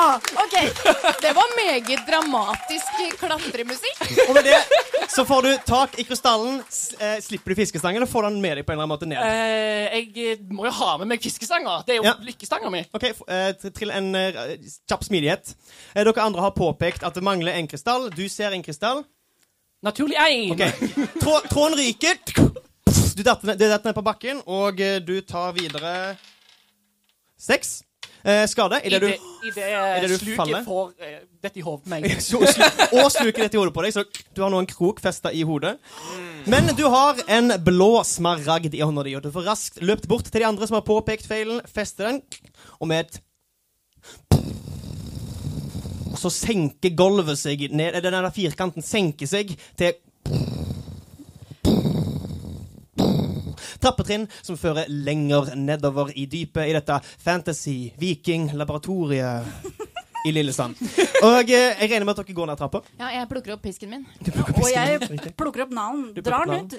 F: Ja. OK.
C: Det var meget dramatisk klatremusikk.
D: Og med det så får du tak i krystallen, eh, slipper du fiskestangen eller får du den med deg på en eller annen måte ned.
A: Eh, jeg må jo ha med meg fiskestanger. Det er jo
D: Ja.
A: lykkestanga mi.
D: Ok, f- eh, t- en eh, kjapp smidighet. Eh, dere andre har påpekt at det mangler en krystall. Du ser en krystall.
A: Naturlig én.
D: Okay. Trå, Tråden ryker. Du detter ned, ned på bakken, og eh, du tar videre seks eh, skade
A: I
D: idet du
A: det, i det,
D: det du
A: sluket
D: faller?
A: får eh, dette i hodet på meg.
D: så, slu, og sluker dette i hodet på deg, så du har nå en krok festa i hodet. Men du har en blå smaragd i hånda di, og du får raskt løpt bort til de andre som har påpekt feilen, feste den, og med et Så senker gulvet seg ned Den der firkanten senker seg til Trappetrinn som fører lenger nedover i dypet i dette fantasy-viking-laboratoriet i Lillesand. Og eh, jeg regner med at dere går ned trappa.
C: Ja, jeg plukker opp pisken min.
F: Plukker pisken, Og jeg plukker opp nalen,
D: Du
F: drar den ut,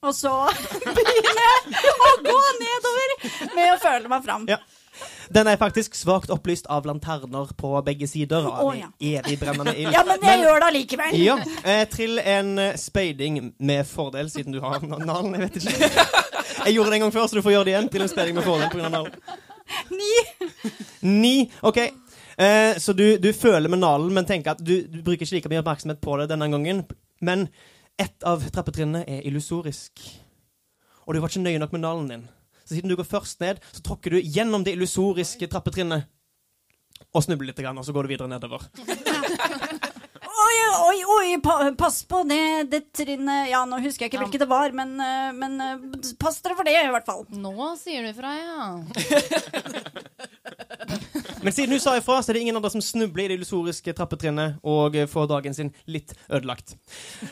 F: og så begynner jeg å gå nedover med å føle meg fram.
D: Ja. Den er faktisk svakt opplyst av lanterner på begge sider. Av
F: oh, ja.
D: evig brennende ild.
F: Ja, men jeg gjør det allikevel.
D: Ja, eh, Trill en eh, speiding med fordel, siden du har nalen. Jeg vet ikke. Jeg gjorde det en gang før, så du får gjøre det igjen. Trill en speiding med fordel pga. nalen.
F: Ni.
D: Ni. OK. Eh, så du, du føler med nalen, men tenker at du, du bruker ikke like mye oppmerksomhet på det denne gangen. Men ett av trappetrinnene er illusorisk. Og du var ikke nøye nok med nalen din. Så siden du går først ned, så tråkker du gjennom det illusoriske trappetrinnet. Og snubler litt, og så går du videre nedover.
F: Oi, oi, oi, pa, pass på det, det trinnet Ja, nå husker jeg ikke hvilket det var, men, eh, men eh, pass dere for det, i hvert fall.
C: Nå sier du fra, ja.
D: Men siden hun sa ifra, så er det ingen andre som snubler i det illusoriske trappetrinnet og får dagen sin litt ødelagt.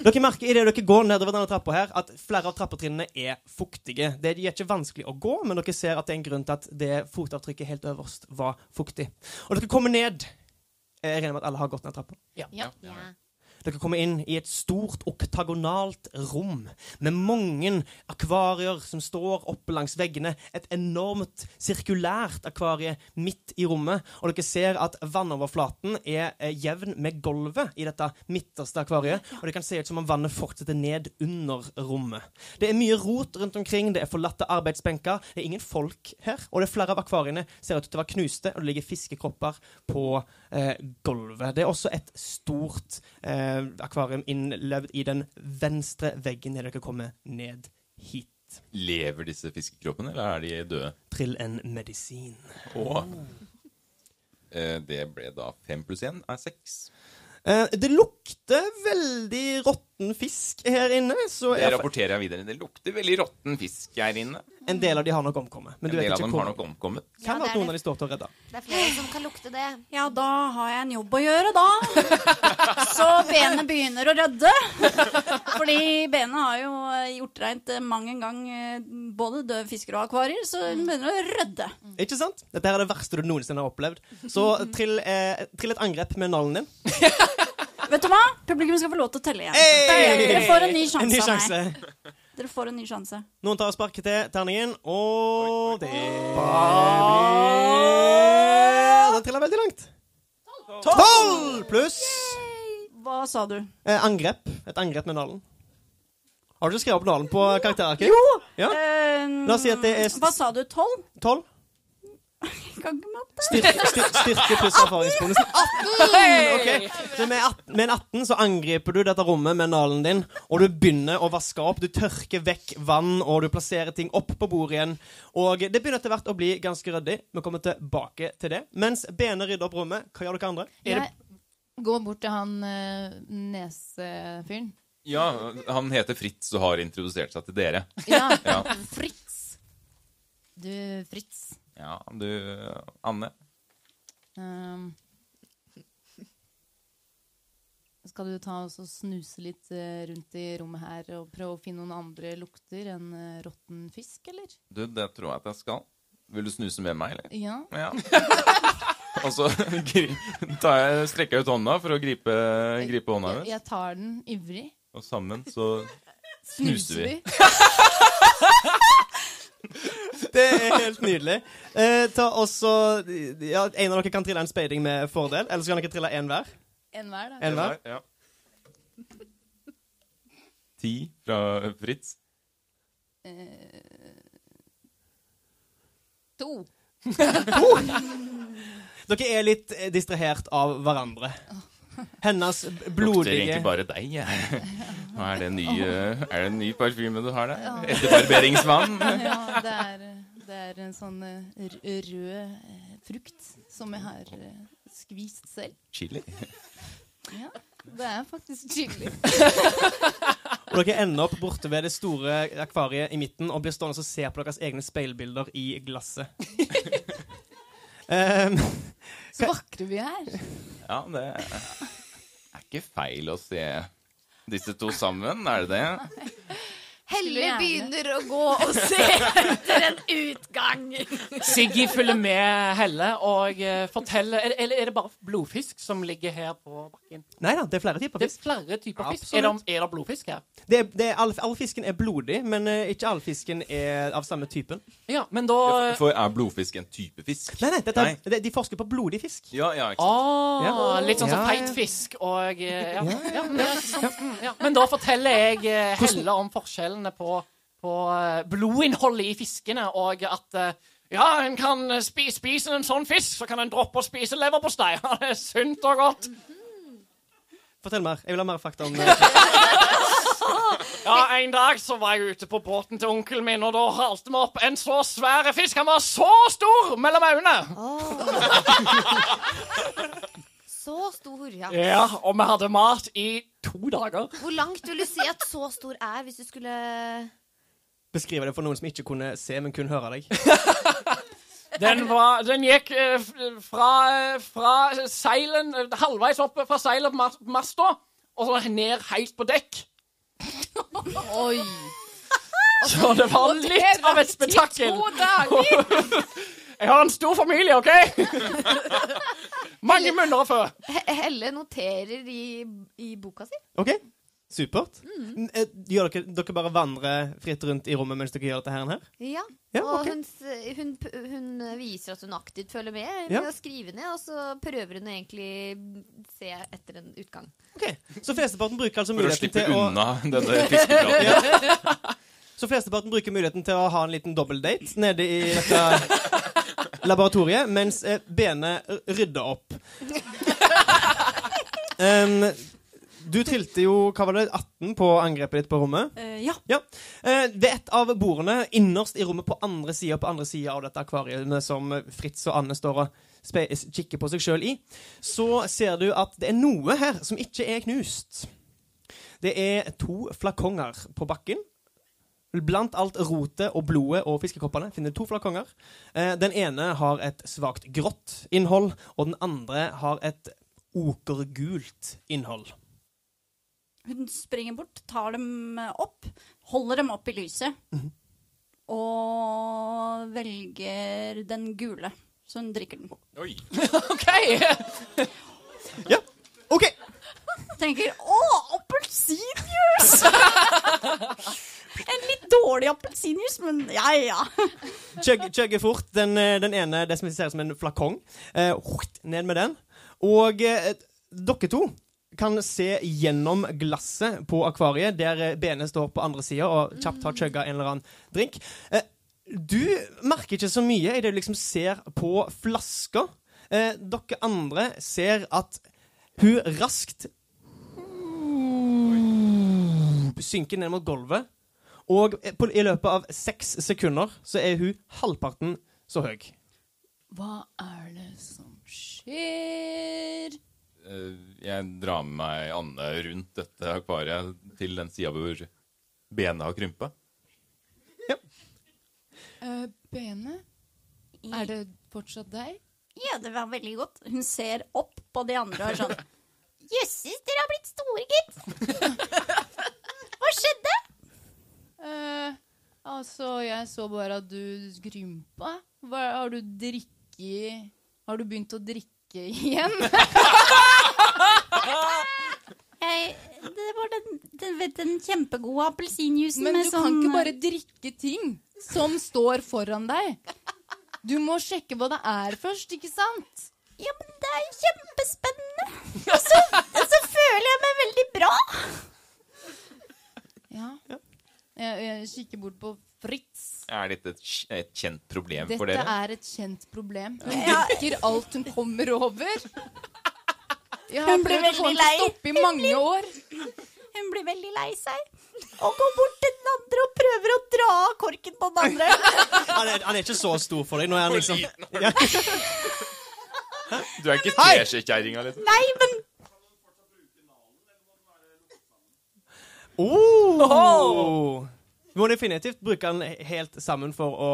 D: Dere merker i det dere går nedover denne trappa her, at flere av trappetrinnene er fuktige. Det de er ikke vanskelig å gå, men dere ser at det er en grunn til at det fotavtrykket helt øverst var fuktig. Og dere kommer ned. Jeg regner med at alle har gått ned trappa.
C: ja.
G: Ja.
D: Dere kommer inn i et stort oktagonalt rom med mange akvarier som står oppe langs veggene. Et enormt sirkulært akvarie midt i rommet. Og dere ser at vannoverflaten er eh, jevn med gulvet i dette midterste akvariet. Og det kan se ut som om vannet fortsetter ned under rommet. Det er mye rot rundt omkring, det er forlatte arbeidsbenker. Det er ingen folk her. Og det er flere av akvariene ser ut til å være knuste, og det ligger fiskekropper på eh, gulvet. Det er også et stort eh, akvarium innlevd i den venstre veggen når dere kommer ned hit.
E: Lever disse fiskekroppene, eller er de døde?
D: Trill en medisin.
E: Oh. eh, det ble da fem pluss én er seks.
D: Eh, det lukter veldig rått råtten fisk her inne, så
B: Det
D: er
B: rapporterer jeg videre. Det lukter veldig råtten fisk her inne.
D: en del av de har nok omkommet. Men
B: En
D: du vet
B: del av dem
D: hvor
B: har nok omkommet.
D: Kan
G: Ja,
D: være
G: det
D: noen
G: det.
D: av de står til å redde.
G: Det er flere som kan lukte det.
F: Ja, da har jeg en jobb å gjøre, da. Så benet begynner å rødde. Fordi benet har jo gjort rent mang en gang eh, både døde fisker og akvarier, så det begynner å rødde.
D: Ikke sant? Dette her er det verste du noensinne har opplevd. Så trill, eh, trill et angrep med nallen din.
F: Vet du hva? Publikum skal få lov til å telle igjen.
D: Hey!
F: Dere får en ny sjanse
D: En ny sjanse.
F: Dere får en ny sjanse.
D: Noen tar og sparker til terningen, og det blir Den triller veldig langt. Tolv pluss
F: Hva sa du?
D: eh, angrep. Et angrep med nalen. Har du ikke skrevet opp nalen på karakterarket? Ja.
F: Um,
D: La oss si at det er
F: Hva sa du? Tolv?
D: Tolv.
F: Kan ikke matte.
D: Styrke, styr, styrke pluss erfaringsbonus. 18! Okay. Så med, 18, med en 18 så angriper du dette rommet med nalen din, og du begynner å vaske opp. Du tørker vekk vann, og du plasserer ting opp på bordet igjen. Og det begynner etter hvert å bli ganske ryddig. Vi kommer tilbake til det. Mens Bene rydder opp rommet, hva gjør dere andre?
A: Er det-
C: Jeg går bort til han uh, nesefyren.
B: Ja, han heter Fritz og har introdusert seg til dere.
C: Ja.
B: Ja.
C: Fritz. Du, Fritz.
B: Ja, du, Anne.
C: Um, skal du ta og snuse litt eh, rundt i rommet her og prøve å finne noen andre lukter enn uh, råtten fisk, eller?
B: Du, det tror jeg at jeg skal. Vil du snuse med meg, eller?
C: Ja.
B: Ja. Og så tar jeg, strekker jeg ut hånda for å gripe, gripe hånda hennes.
C: jeg tar den ivrig.
B: Og sammen så snuser vi.
D: Det er helt nydelig. Eh, ta også ja, En av dere kan trille en speiding med fordel, eller så kan dere trille én hver.
C: En hver, da.
D: En hver.
B: Ja. Ti fra Fritz.
C: To. to.
D: Dere er litt eh, distrahert av hverandre. Hennes blodige Lukter
B: egentlig bare deg. jeg. Nå er det en ny, eh, er det en ny parfyme du har der? Etterbarberingsvann?
C: Ja, det er, det er en sånn eh, rød eh, frukt som jeg har skvist selv.
B: Chili.
C: Ja, det er faktisk chili.
D: Og dere ender opp borte ved det store akvariet i midten og blir stående og se på deres egne speilbilder i glasset. um,
C: Så vakre vi er.
B: Ja, det er ikke feil å se disse to sammen, er det det?
G: Helle begynner å gå og se etter en utgang.
A: Siggy følger med Helle og eh, forteller er, Eller er det bare blodfisk som ligger her på bakken?
D: nei da, det er flere typer
A: Det er
D: fisk.
A: flere typer fisk. Er det, er det blodfisk her?
D: Det er, det er all, all fisken er blodig, men uh, ikke all fisken er av samme typen.
A: Ja, men da
B: For er blodfisk en type fisk?
D: Nei, nei, dette
B: Nei.
D: det- de forsker på blodig fisk.
B: Ja, ja, ikke sant.
A: Ah,
D: Ja.
A: Litt sånn som
D: Ja, ja.
A: feit fisk og eh, ja. Ja, men det sant. Ja. Men da forteller jeg Helle om forskjellene på, på eh, blodinnholdet i fiskene, og at eh, ja, en kan spise, spise en sånn fisk, så kan en droppe å spise leverpostei. Ja, det er sunt og godt.
D: Fortell mer. Jeg vil ha mer fakta om det.
A: Ja, En dag så var jeg ute på båten til onkelen min, og da halte vi opp en så svære fisk. Han var så stor mellom øynene!
G: Så stor, ja.
A: Ja, Og vi hadde mat i to dager.
G: Hvor langt vil du si at så stor er, hvis du skulle
D: Beskrive det for noen som ikke kunne se, men kun høre deg.
A: Den, var, den gikk eh, fra, eh, fra seilen halvveis opp fra seilet på mas- masta, og så ned helt på dekk.
C: Oi.
A: Så det var litt av et spetakkel. Jeg har en stor familie, OK? Mange munner å fø.
G: Helle noterer i, i boka si.
D: OK? Supert. N- eh, Gjør dere, dere bare vandrer fritt rundt i rommet mens dere gjør dette her? her?
G: Ja.
D: Ja,
G: og
D: okay.
G: hun, hun, hun viser at hun aktivt følger med
D: Ja.
G: å skrive ned, og så prøver hun å egentlig se etter en utgang.
D: Ok, Så flesteparten bruker altså muligheten
B: For å
D: muligheten
B: slippe unna denne fiskepraten.
D: Så flesteparten bruker muligheten til å ha en liten dobbeldate nede i dette laboratoriet, mens eh, Bene rydder opp. Um, du trilte jo hva var det, 18 på angrepet ditt på rommet.
F: Uh, ja.
D: Ja. Eh, ved et av bordene innerst i rommet på andre sida på andre sida av dette akvariet som Fritz og Anne står og kikker på seg sjøl i, så ser du at det er noe her som ikke er knust. Det er to flakonger på bakken. Blant alt rotet og blodet og fiskekoppene finner du to flakonger. Eh, den ene har et svakt grått innhold, og den andre har et okergult innhold.
F: Hun springer bort, tar dem opp, holder dem opp i lyset. Og velger den gule, så hun drikker den.
E: Oi.
A: OK!
D: Ja, OK!
F: Tenker 'Å, appelsinjuice!' en litt dårlig appelsinjuice, men ja, ja.
D: Chugger fort den, eh, den ene, det som ser ut som en flakong. Eh, ned med den. Og eh, dere to kan se gjennom glasset på akvariet, der eh, benet står på andre sida og kjapt har chugga en eller annen drink. Eh, du merker ikke så mye i det du liksom ser på flaska. Eh, dere andre ser at hun raskt synker ned mot gulvet. Og på, i løpet av seks sekunder så er hun halvparten så høy.
C: Hva er det som skjer?
E: Eh, Jeg drar med meg Anne rundt dette akvariet til den sida hvor benet har krympa.
C: Uh, benet? Er det fortsatt deg?
F: Ja, det var veldig godt. Hun ser opp på de andre og er sånn Jøsses, dere har blitt store, gitt. Hva skjedde?
C: Eh, altså, jeg så bare at du grympa. Hva, har du drikke Har du begynt å drikke igjen?
F: Jeg, det var den, den, den kjempegode appelsinjuicen
C: Men du
F: sånn
C: kan ikke bare drikke ting som står foran deg. Du må sjekke hva det er først, ikke sant?
F: Ja, men det er jo kjempespennende. Og så, og så føler jeg meg veldig bra.
C: Ja. Jeg, kikker bort på Fritz.
E: Er dette et, et kjent problem for dere?
C: Dette er et kjent problem. Hun drikker alt hun kommer over. Jeg har
F: Hun blir veldig lei.
C: stoppe i mange år.
F: Hun blir veldig lei seg og går bort til den andre og prøver å dra av korken på den andre.
D: Han er, han er ikke så stor for deg. Nå er han liksom ja.
E: Du er ikke teskjekjerringa, liksom?
F: Nei, men
D: oh! Du må definitivt bruke den helt sammen for å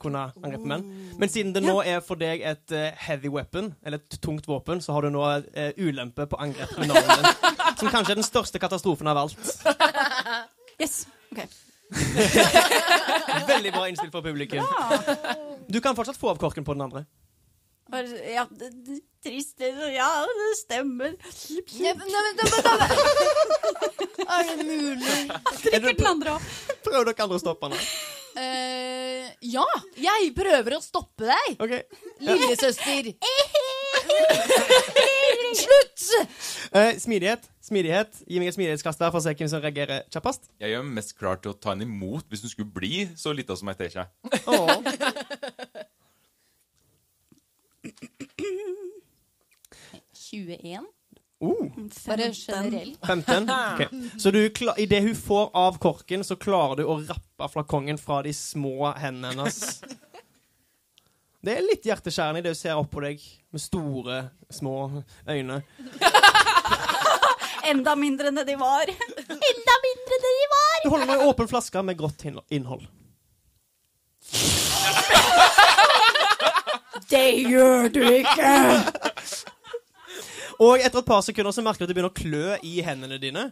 D: kunne angripe menn. Men siden det nå er for deg et eh, heavy weapon, eller et tungt våpen, så har du nå eh, ulempe på angrep med navnet ditt. Som kanskje er den største katastrofen av alt.
F: Yes. ok.
D: Veldig bra innspill fra publikum. Du kan fortsatt få av korken på den andre.
F: Ja, det, det, trist. Ja, det stemmer.
C: Nei, men- nei, Er det mulig?
F: Drikker den andre òg.
D: Prøv dere andre å stoppe den.
C: Uh, ja, jeg prøver å stoppe deg,
D: Okay.
C: lillesøster. Slutt!
D: Uh, smidighet. Smidighet. Gi meg et smidighetskast der for å se hvem som reagerer kjappest.
E: Jeg gjør mest klar til å ta henne imot hvis hun skulle bli så lita som jeg tenker.
D: Åh.
C: 21.
D: Oh.
C: Bare generelt.
D: 15. Okay. Så du det hun får av korken, så klarer du å rappe flakongen fra de små hendene hennes. Det er litt hjerteskjærende i det hun ser opp på deg med store, små øyne.
F: Enda mindre enn det de var. Enda mindre enn det de var.
D: Du holder med en åpen flaske med grått innhold.
F: Det gjør du ikke.
D: Og etter et par sekunder så merker du at det begynner å klø i hendene dine.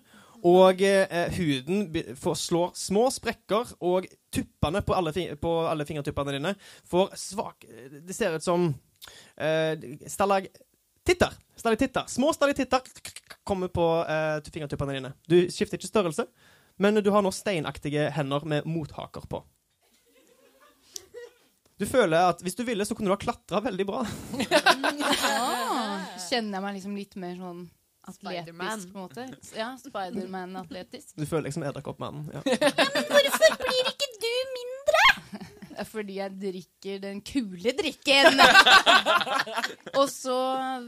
D: Og eh, huden slår små sprekker, og tuppene på alle, på alle fingertuppene dine får svak Det ser ut som eh, stalagtitter. Stalaktitter. Små stalaktitter kommer på eh, fingertuppene dine. Du skifter ikke størrelse, men du har nå steinaktige hender med mothaker på. Du føler at hvis du ville, så kunne du ha klatra veldig bra.
C: ja. kjenner jeg meg liksom litt mer sånn atletisk, på en måte. Ja, Spiderman-atletisk.
D: Du føler liksom Edderkoppmannen. Ja.
F: men Hvorfor blir ikke du mindre?
C: Fordi jeg drikker den kule drikken. Og så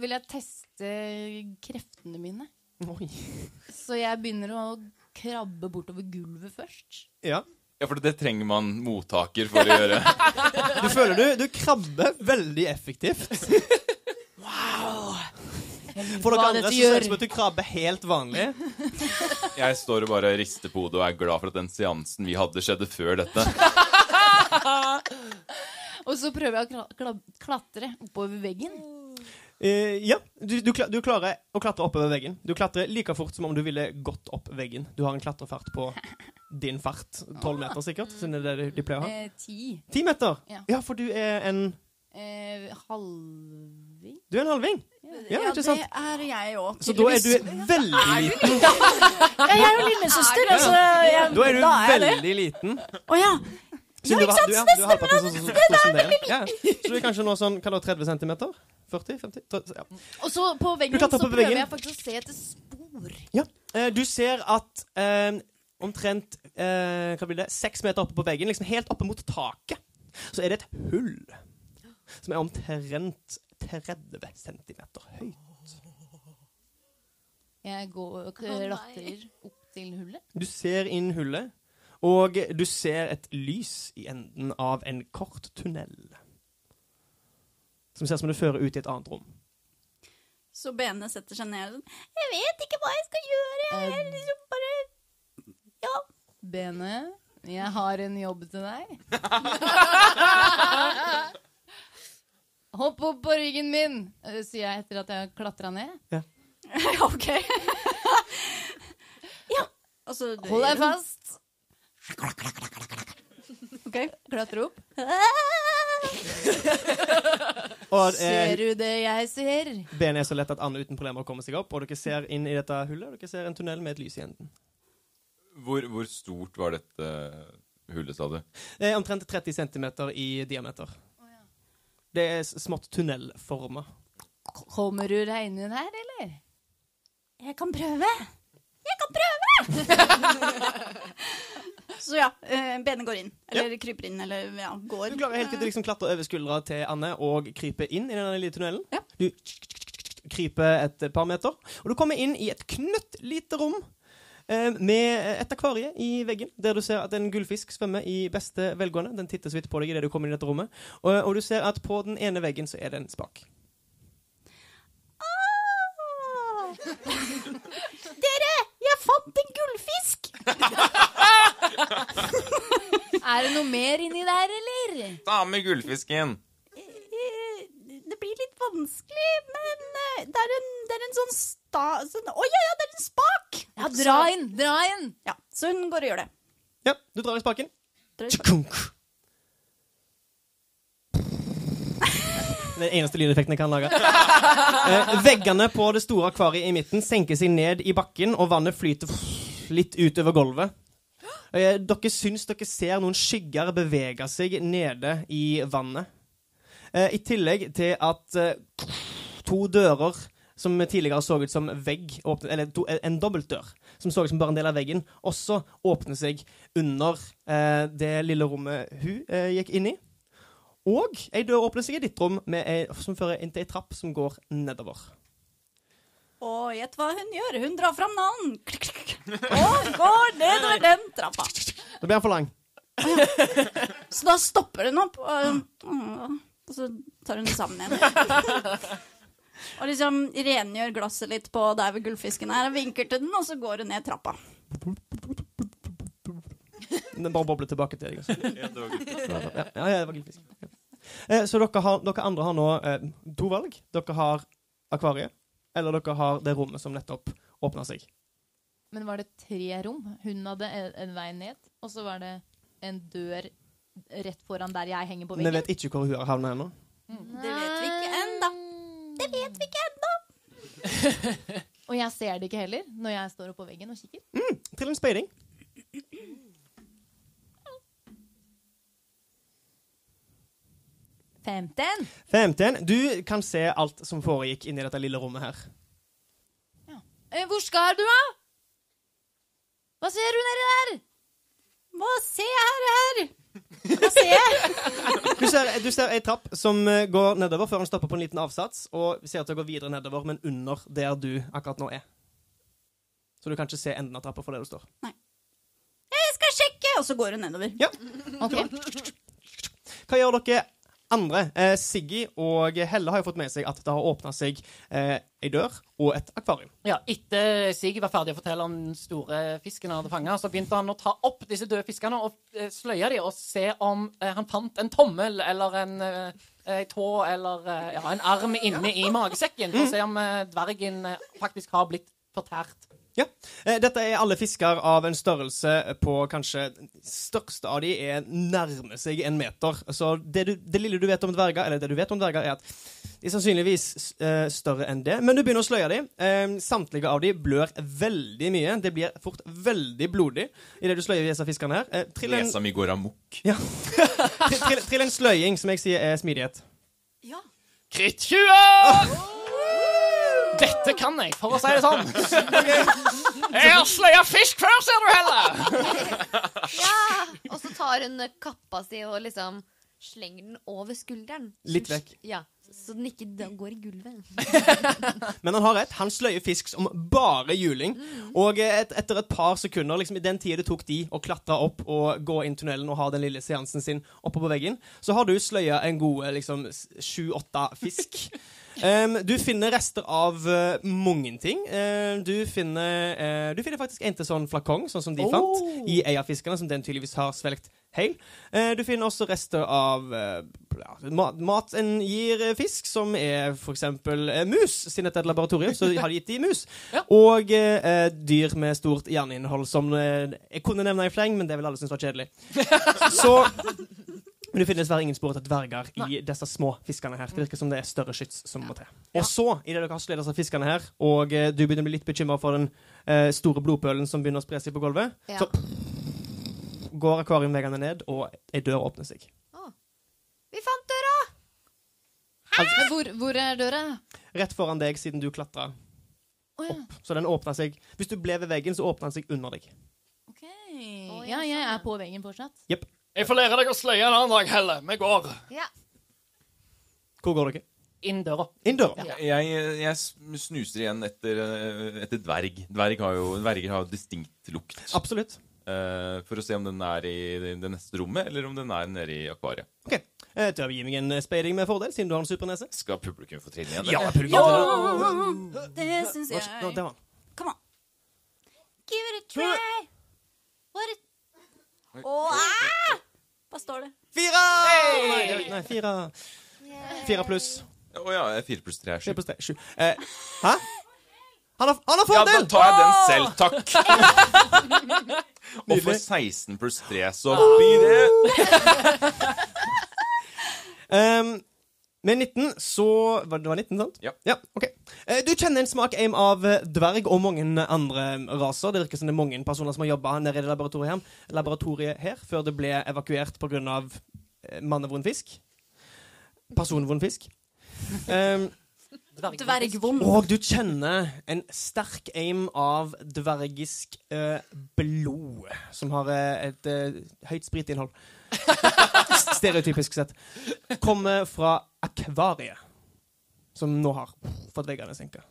C: vil jeg teste kreftene mine.
D: Oi.
C: Så jeg begynner å krabbe bortover gulvet først.
D: Ja.
E: Ja, for det trenger man mottaker for å gjøre.
D: Du føler du, du krabber veldig effektivt. Wow. For dere andre så ser det ut som at du krabber helt vanlig.
E: Jeg står og bare rister på hodet og er glad for at den seansen vi hadde, skjedde før dette.
C: Og så prøver jeg å kla kla klatre oppover veggen.
D: Eh, ja, du, du, du klarer å klatre oppover veggen. Du klatrer like fort som om du ville gått opp veggen. Du har en klatrefart på din fart. Tolv meter, sikkert, siden det er det de pleier å ha.
C: Eh, ti.
D: Ti meter?
C: Ja.
D: Ja, for du er en
C: Eh, halving?
D: Du er en halving. Ja, sant?
F: det er jeg òg.
D: Så da er du veldig liten.
F: Jeg er jo lillesøster, altså. Ja,
D: Da er du
F: da er
D: veldig liten.
F: Å ja.
D: Siden
F: Ja, ikke sant?
D: du, er-
F: Det
D: er så, du er kanskje nå sånn hva da, 30 cm? 40? 50? 30, Ja.
C: Og så på veggen så prøver
D: veggen.
C: jeg faktisk å se etter spor.
D: Ja. Eh, du ser at eh, omtrent eh, hva blir det, seks meter oppe på veggen, liksom helt oppe mot taket, så er det et hull som er omtrent 30 centimeter høyt.
C: Jeg går og klatrer opp til hullet.
D: Du ser inn hullet, og du ser et lys i enden av en kort tunnel. Som ser ut som det fører ut i et annet rom.
F: Så Bene setter seg ned og sånn Jeg vet ikke hva jeg skal gjøre. Jeg er liksom bare Ja.
C: Bene, jeg har en jobb til deg. Hopp opp på ryggen min, eh, sier jeg etter at jeg har klatra ned.
F: OK. ja. Altså
C: Hold deg fast.
F: OK.
C: Klatre opp.
D: Og
C: Ser
D: eh,
C: du det jeg ser?
D: benet er så lett at Anne uten problemer kommer seg opp, og dere ser inn i dette hullet, og dere ser en tunnel med et lys i enden.
E: Hvor, hvor stort var dette hullet, sa du?
D: Det er omtrent 30 cm i diameter. Det er smått tunnelforma.
C: Kommer du deg inn her, eller?
F: Jeg kan prøve. Jeg kan prøve! Så ja, eh, Bene går inn. Eller kryper inn, eller ja, går.
D: Du klarer helt til å liksom klatre over skuldra til Anne og krype inn i den lille tunnelen.
F: Ja.
D: Du kryper et par meter, og du kommer inn i et knøttlite rom. eh, Med et akvarie i veggen, der du ser at en gullfisk svømmer i beste velgående. Den titter så vidt på deg idet du kommer inn i dette rommet. Og, og du ser at på den ene veggen så er det en spak.
F: Ah! Dere, jeg fant en gullfisk!
C: Er det noe mer inni der, eller?
E: Ta med gullfisken!
F: Eh, Det blir litt vanskelig, men eh, det er en, det er en sånn sta... Sånn, Å ja, ja, det er en spak!
C: Ja, dra inn! Dra inn!
F: Ja, så hun går og gjør det.
D: Ja, du drar i spaken.
F: Drar i spaken.
D: Den eneste lydeffekten jeg kan lage. Eh, veggene på det store akvariet i midten senker seg ned i bakken, og vannet flyter litt utover gulvet. Eh, dere syns dere ser noen skygger bevege seg nede i vannet. Eh, I tillegg til at eh, to dører som tidligere så ut som vegg, åpnet, eller to, en dobbeltdør, som så ut som bare en del av veggen, også åpner seg under eh, det lille rommet hun eh, gikk inn i. Og ei dør åpner seg i ditt rom, med som fører inn til ei trapp som går nedover.
F: Og gjett hva hun gjør. Hun drar fram navn. Og går nedover den trappa.
D: Da blir han for lang.
F: Så da stopper hun opp, og, mm, og så tar hun det sammen igjen. Og liksom rengjør glasset litt på der ved gullfisken er, og vinker til den, og så går hun ned trappa.
D: Den bare bobler tilbake til deg. Altså. Ja, det var gullfisk. Ja. Eh, så dere, har, dere andre har nå eh, to valg. Dere har akvariet, eller dere har det rommet som nettopp åpna seg.
C: Men var det tre rom? Hun hadde en, en vei ned, og så var det en dør rett foran der jeg henger på
D: Vi
C: veggen.
D: vet ikke hvor hun har havna ennå.
F: Det vet vi ikke ennå. Det vet vi ikke ennå.
C: Og jeg ser det ikke heller når jeg står oppå veggen og kikker.
D: Trill en speiding.
C: Femten!
D: 15. Du kan se alt som foregikk inni dette lille rommet her.
C: Eh, hvor skal du, da? Hva ser du nedi der?
F: Hva ser jeg her? Hva ser jeg?
D: Du ser, du ser ei trapp som eh, går nedover før den stopper på en liten avsats, og ser at det går videre nedover, men under der du akkurat nå er. Så du kan ikke se enden av trappa for der du står. Nei.
F: Jeg skal sjekke! Og så går hun nedover.
D: Ja.
C: Ok.
D: Hva gjør dere andre. Eh, Siggy og Helle har jo fått med seg at det har åpna seg eh, dør og et akvarium.
A: Ja, Etter Siggy var ferdig å fortelle om den store fisken han hadde fanga, så begynte han å ta opp disse døde fiskene og eh, sløye dem og se om eh, han fant en tommel eller en eh, ei tå eller eh, ja, en arm inne i magesekken, å se om dvergen faktisk har blitt fortært.
D: Ja. Eh, dette er alle fisker av en størrelse på kanskje Største av de er nærmer seg en meter. Så det, du, det lille du vet om dverger, eller det du vet om dverger, er at de er sannsynligvis eh, større enn det. Men du begynner å sløye dem. Eh, samtlige av de blør veldig mye. Det blir fort veldig blodig idet du sløyer disse fiskene her. Trill en,
E: Lesa mi går amok.
D: ja. trill, trill, trill en sløying, som jeg sier er smidighet.
F: Ja.
A: Kritt 20! Dette kan jeg, for å si det sånn. Jeg har sløya fisk før, ser du heller!
G: Ja! Og så tar hun kappa si og liksom slenger den over skulderen.
D: Litt vekk.
G: Ja, Så den ikke går i gulvet.
D: Men han har rett. Han sløyer fisk som bare juling. Og eh, et, etter et par sekunder, liksom i den tida det tok de å klatre opp og gå inn tunnelen og ha den lille seansen sin oppe på veggen, så har du sløya en god liksom sju-åtte fisk. Em, du finner rester av uh, mange ting. Uh, du, finner, uh, du finner faktisk en til sånn flakong, sånn som de fant, i ei av fiskene, som den tydeligvis har svelgt heil. Eh, du finner også rester av mat, mat en gir fisk, som er eksempel eh, mus. Siden dette er et laboratorium, så har de gitt de mus.
A: Ja.
D: Og dyr med stort hjerneinnhold, som jeg kunne nevne i fleng, men det vil alle synes var kjedelig. Så men det finnes dessverre ingen spor etter dverger i disse små fiskene her. Det virker som det er større skyts som må til. Og så, idet dere har sløyd disse fiskene her, og eh, du begynner å bli litt bekymra for den eh, store blodpølen som begynner å spre seg på gulvet,
G: Ja.
D: så går akvariumveggene ned, og ei dør åpner seg.
G: Vi fant døra!
D: Altså,
C: Hvor, hvor er døra?
D: rett foran deg, siden du klatra
C: Å ja.
D: opp. Så den åpna seg Hvis du ble ved veggen, så åpna den seg under deg.
C: Ok.
G: ja,
C: Ja, jeg er på veggen fortsatt.
A: Jeg får lære deg å sløye en annen dag, Helle. Vi går
G: Ja.
D: Hvor går dere?
A: inn døra.
D: Inn døra.
E: Jeg, jeg snuser igjen etter, eh, etter dverg. Dverg har jo, dverger har jo distinkt lukt.
D: Absolutt.
E: Uh, for å se om den er i det det neste rommet, eller om den er nede i akvariet.
D: OK. Eh, Tør vi gi meg en speiding med fordel, siden du har en supernese?
E: Skal publikum få trille igjen?
D: Ja, publikum.
F: Ja, Det syns
D: jeg. Nå,
F: jeg.
D: der var han.
F: Come on. Give it a try. What a... Åh, ah! Hva står det?
D: Fire! Nei, nei, fire. Fire pluss.
E: Å ja, fire pluss tre er
D: Fire
E: sju.
D: pluss tre. Sju. Eh, hæ? Han har, han har
E: Ja, da tar jeg den selv, takk. Og for 16 pluss 3, så blir det
D: Um, med 19 så var Det var 19, sant?
E: Ja.
D: ok. Eh, du kjenner en smak aim av eh, dverg og mange andre raser. Det virker som det er mange personer som har jobba nede i det laboratoriet her, laboratoriet her før det ble evakuert pga. Uh, mannevond fisk. Personvond fisk. Um,
F: Dvergvond.
D: og du kjenner en sterk aim av dvergisk eh, blod, som har eh, et eh, høyt spritinnhold. Stereotypisk sett. Kommer fra akvariet, som nå har fått veggene senka.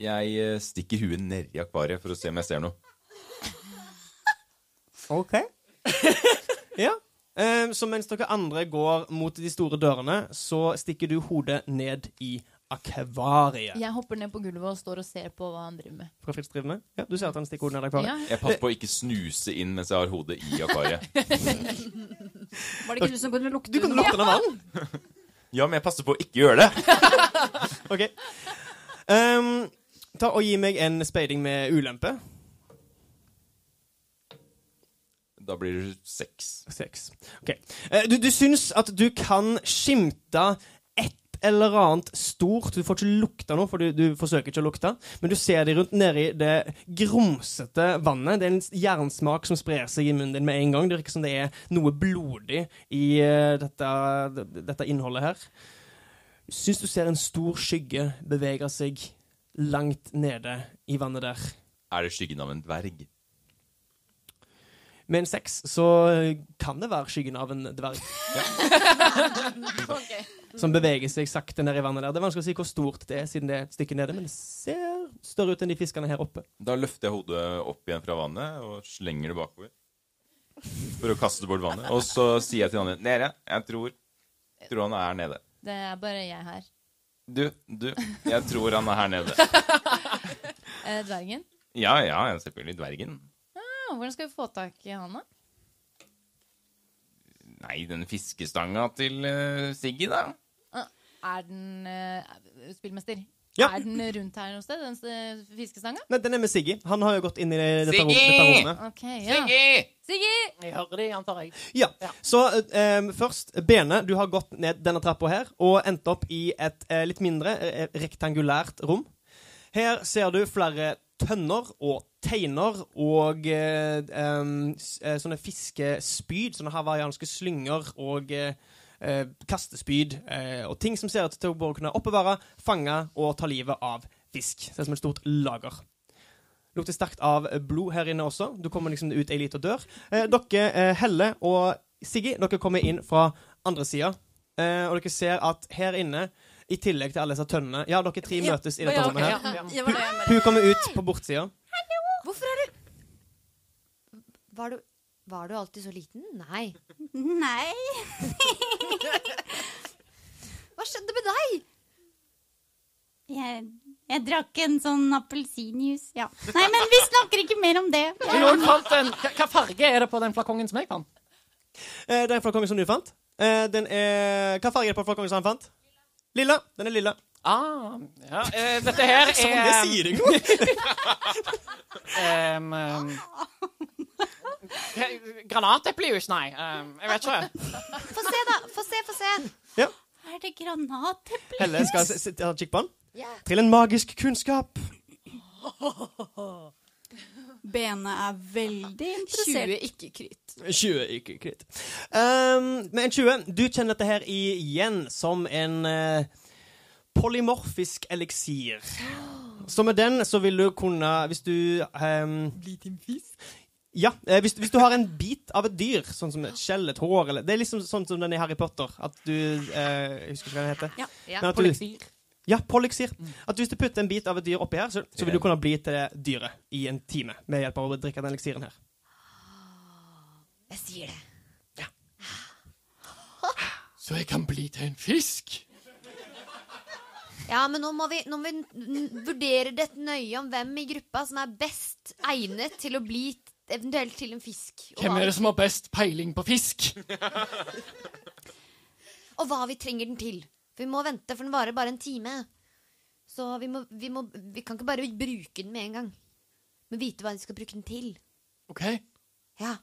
E: Jeg eh, stikker huet nedi akvariet for å se om jeg ser noe.
D: OK. ja. Eh, så mens dere andre går mot de store dørene, så stikker du hodet ned i akvariet.
C: Jeg hopper ned på gulvet og står og ser på hva han driver med.
D: Fra med? Ja, du ser at han stikker hodet ned i akvariet.
C: Ja.
E: Jeg passer på å ikke snuse inn mens jeg har hodet i akvariet.
F: Var det ikke du som kunne lukte
D: Du kan
F: den?
D: lukte den vann.
E: Ja, men jeg passer på å ikke gjøre det.
D: OK. Um, ta og Gi meg en speiding med ulempe.
E: Da blir det seks.
D: Seks. Ok. Eh, du, du syns at du kan skimte eller annet stort. Du får ikke lukta noe, for du, du forsøker ikke å lukte. Men du ser de rundt nedi det grumsete vannet. Det er en jernsmak som sprer seg i munnen din med en gang. Det virker som det er noe blodig i eh, dette, dette innholdet her. Syns du ser en stor skygge bevege seg langt nede i vannet der.
E: Er det skyggen av en dverg?
D: Med en seks så kan det være skyggen av en dverg. Som beveger seg sakte ned i vannet der. Det er vanskelig å si hvor stort det er, siden det er et stykke nede, men det ser større ut enn de fiskene her oppe.
E: Da løfter jeg hodet opp igjen fra vannet og slenger det bakover. For å kaste bort vannet. Og så sier jeg til han andre jeg tror
B: Tror han er nede.
C: Det er bare jeg her.
B: Du, du. Jeg tror han er her nede.
C: Eh, dvergen?
B: Ja, ja, selvfølgelig dvergen.
C: Hvordan skal vi få tak i han, da?
B: Nei, den fiskestanga til uh, Siggy, da.
C: Ah, er den uh, Spillmester?
D: Ja.
C: Er den rundt her noe sted, den eh, fiskestanga?
D: Nei, den er med Siggy. Han har jo gått inn i dette, rom,
B: Siggy!
D: dette rommet.
C: Ja.
B: Siggy!
C: Siggy!
A: Jeg hører de, antar jeg.
D: Ja.
A: Ja.
D: Så eh, først, Bene, du har gått ned denne trappa her og endt opp i et uh, litt mindre uh, rektangulært rom. Her ser du flere tønner og teiner og eh, eh, sånne fiskespyd, sånne hawaiianske slynger og eh, eh, kastespyd eh, og ting som ser ut til å både kunne oppbevare, fange og ta livet av fisk. Det er som et stort lager. Lukter sterkt av blod her inne også. Du kommer liksom ut ei lita dør. Eh, dere, Helle og Siggy, dere kommer inn fra andre sida. Eh, og dere ser at her inne, i tillegg til alle disse tønnene Ja, dere tre møtes i dette
A: Ja,
D: rommet her.
A: ja, ja.
F: Bare
D: Hun kommer ut på bortsida.
G: Var du Var du alltid så liten? Nei.
F: Nei.
G: Hva skjedde med deg?
F: Jeg, jeg drakk en sånn appelsinjuice. Ja. Nei, men vi snakker ikke mer om det.
A: Også fant en, hva, hva farge er det på den flakongen som jeg fant?
D: Eh, den flakongen som du fant, eh, den er Hva farge er det på flakongen som han fant? Lilla. Den er lilla.
A: Ah, ja, eh, dette her er
D: Som det sier du noe!
A: um, um, Granateplejus, nei. Um, jeg vet ikke.
G: Få se, da. Få se, få se.
D: Ja.
F: Er det granateple?
D: Helle skal jeg se- ta en kikk på den.
G: Yeah.
D: Til en magisk kunnskap.
F: Bene er veldig interessert.
G: 20 ikke krytt.
D: 20, ikke kritt. Um, men 20 Du kjenner dette her igjen som en uh, polymorfisk eliksir. Så med den så vil du kunne Hvis du um, Bli til fisk? Ja. eh, hvis, hvis du har en bit av et dyr, sånn som et skjell, et hår eller Det er liksom sånn som den i Harry Potter. At du eh, Jeg husker ikke hva den heter.
F: Ja.
G: Ja.
A: Polixir.
D: ja, polyksir. At hvis du putter en bit av et dyr oppi her, så, så vil du kunne bli til det dyret i en time med hjelp av å drikke den eliksiren her.
G: Jeg sier det.
A: Så jeg kan bli til en fisk?
G: Ja, men nå må vi, nå må vi n- vurdere dette nøye om hvem i gruppa som er best egnet til å bli t- eventuelt til en fisk. Og
A: Hvem er det som har best peiling på fisk?
G: og hva vi trenger den til. For vi må vente, for den varer bare en time. Så vi, må, vi, må, vi kan ikke bare bruke den med en gang. Men vite hva vi skal bruke den til.
A: OK?
G: Ja.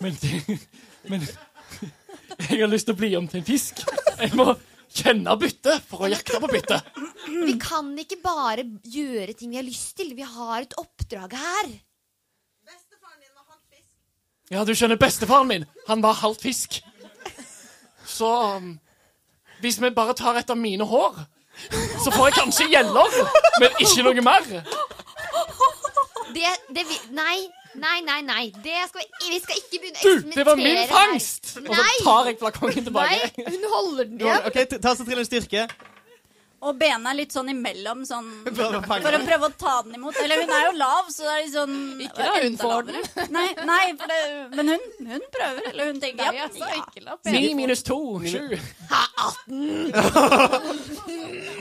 A: Men, men Jeg har lyst til å bli om til en fisk. Jeg må kjenne byttet for å jakte på byttet.
G: Vi kan ikke bare gjøre ting vi har lyst til. Vi har et oppdrag her. Bestefaren din var halvt fisk.
A: Ja, du skjønner, bestefaren min, han var halvt fisk. Så um, hvis vi bare tar et av mine hår, så får jeg kanskje gjeller, men ikke noe mer.
G: Det, det vi, nei, nei, nei, nei. Det skal vi, vi skal ikke begynne å
A: Du,
G: eksperimentere
A: det var min
G: her.
A: fangst! Og så tar jeg flakongen tilbake.
G: Nei, hun holder den igjen.
D: OK, ta så trill en styrke.
F: Og bena er litt sånn imellom, sånn
D: For å
F: prøve å ta den imot. Eller hun er jo lav, så det er litt sånn
C: Ikke da hun får den.
F: Nei, nei for det, men hun, hun prøver. Eller hun tenker
C: Nei, altså,
F: ja.
C: ikke la
A: Ni minus to, sju.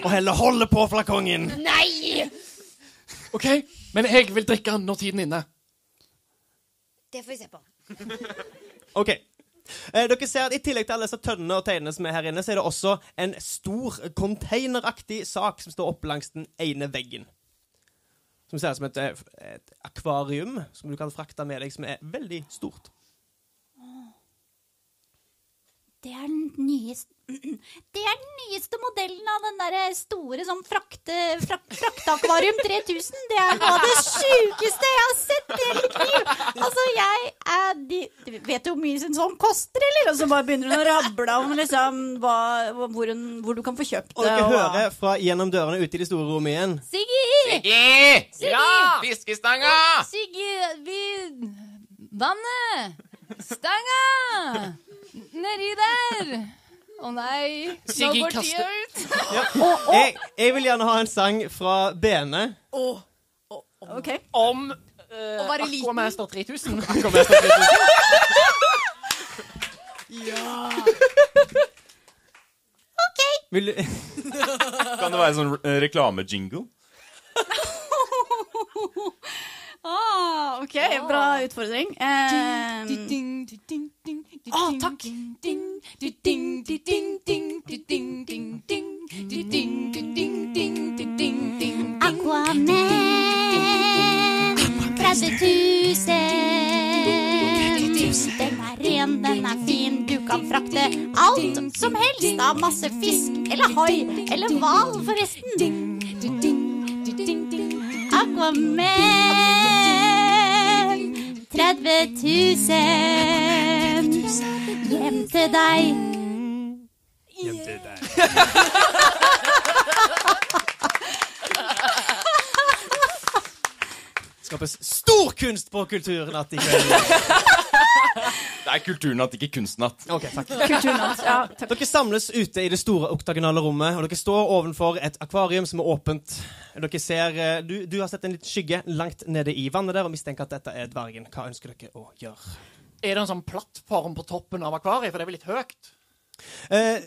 D: Og heller holde på flakongen.
G: Nei!
A: OK, men jeg vil drikke den når tiden er inne.
G: Det får vi se på.
D: OK. Eh, dere ser at I tillegg til alle disse tønnene og teinene som er her inne, så er det også en stor containeraktig sak som står oppe langs den ene veggen. Som ser ut som et, eh, et akvarium som du kan frakte med deg, som er veldig stort.
F: Det er den nyeste Det er den nyeste modellen av den der store sånn frakte, frak, frakteakvarium 3000. Det er noe av det sjukeste jeg har sett i hele mitt liv. Altså, jeg er de, du Vet du hvor mye en sånn koster, eller? Og så bare begynner hun å rable om liksom hva, hvor, hun, hvor du kan få kjøpt
D: Og
F: det.
D: dere
F: og-
D: hører fra gjennom dørene ute i det store rommet igjen.
F: Siggy!
B: Siggy!
A: Ja!
B: Fiskestanga!
C: Siggy, vi Vannet! Stanga! Nedi der! Å nei, nå går tida ut.
D: Jeg, jeg vil gjerne ha en sang fra Bene.
F: Ok.
A: Om uh,
G: være liten.
A: Aquamaster 3000. Aquamaster 3000.
D: Vil du
E: Kan det være en sånn re reklamejingle?
F: Ah, OK, bra utfordring. Eh,
C: Å, takk!
H: Aquaman 30 000 Den er ren, den er fin Du kan frakte alt som helst Av masse fisk eller hai Eller hval forresten Aquaman 30 000 Hjem til deg
D: Hjem til deg. Skapes stor kunst på Kulturnatt i kveld.
E: Det er kulturnatt, ikke kunstnatt.
D: Ok, takk.
F: Kulturnatt. Ja, takk.
D: Dere samles ute i det store oktagonale rommet, og dere står ovenfor et akvarium som er åpent. Dere ser, eh, du, du har sett en liten skygge langt nede i vannet der, og mistenker at dette er dvergen. Hva ønsker dere å gjøre?
A: Er det en sånn plattform på toppen av akvariet? For det er vel litt høyt?
D: Eh,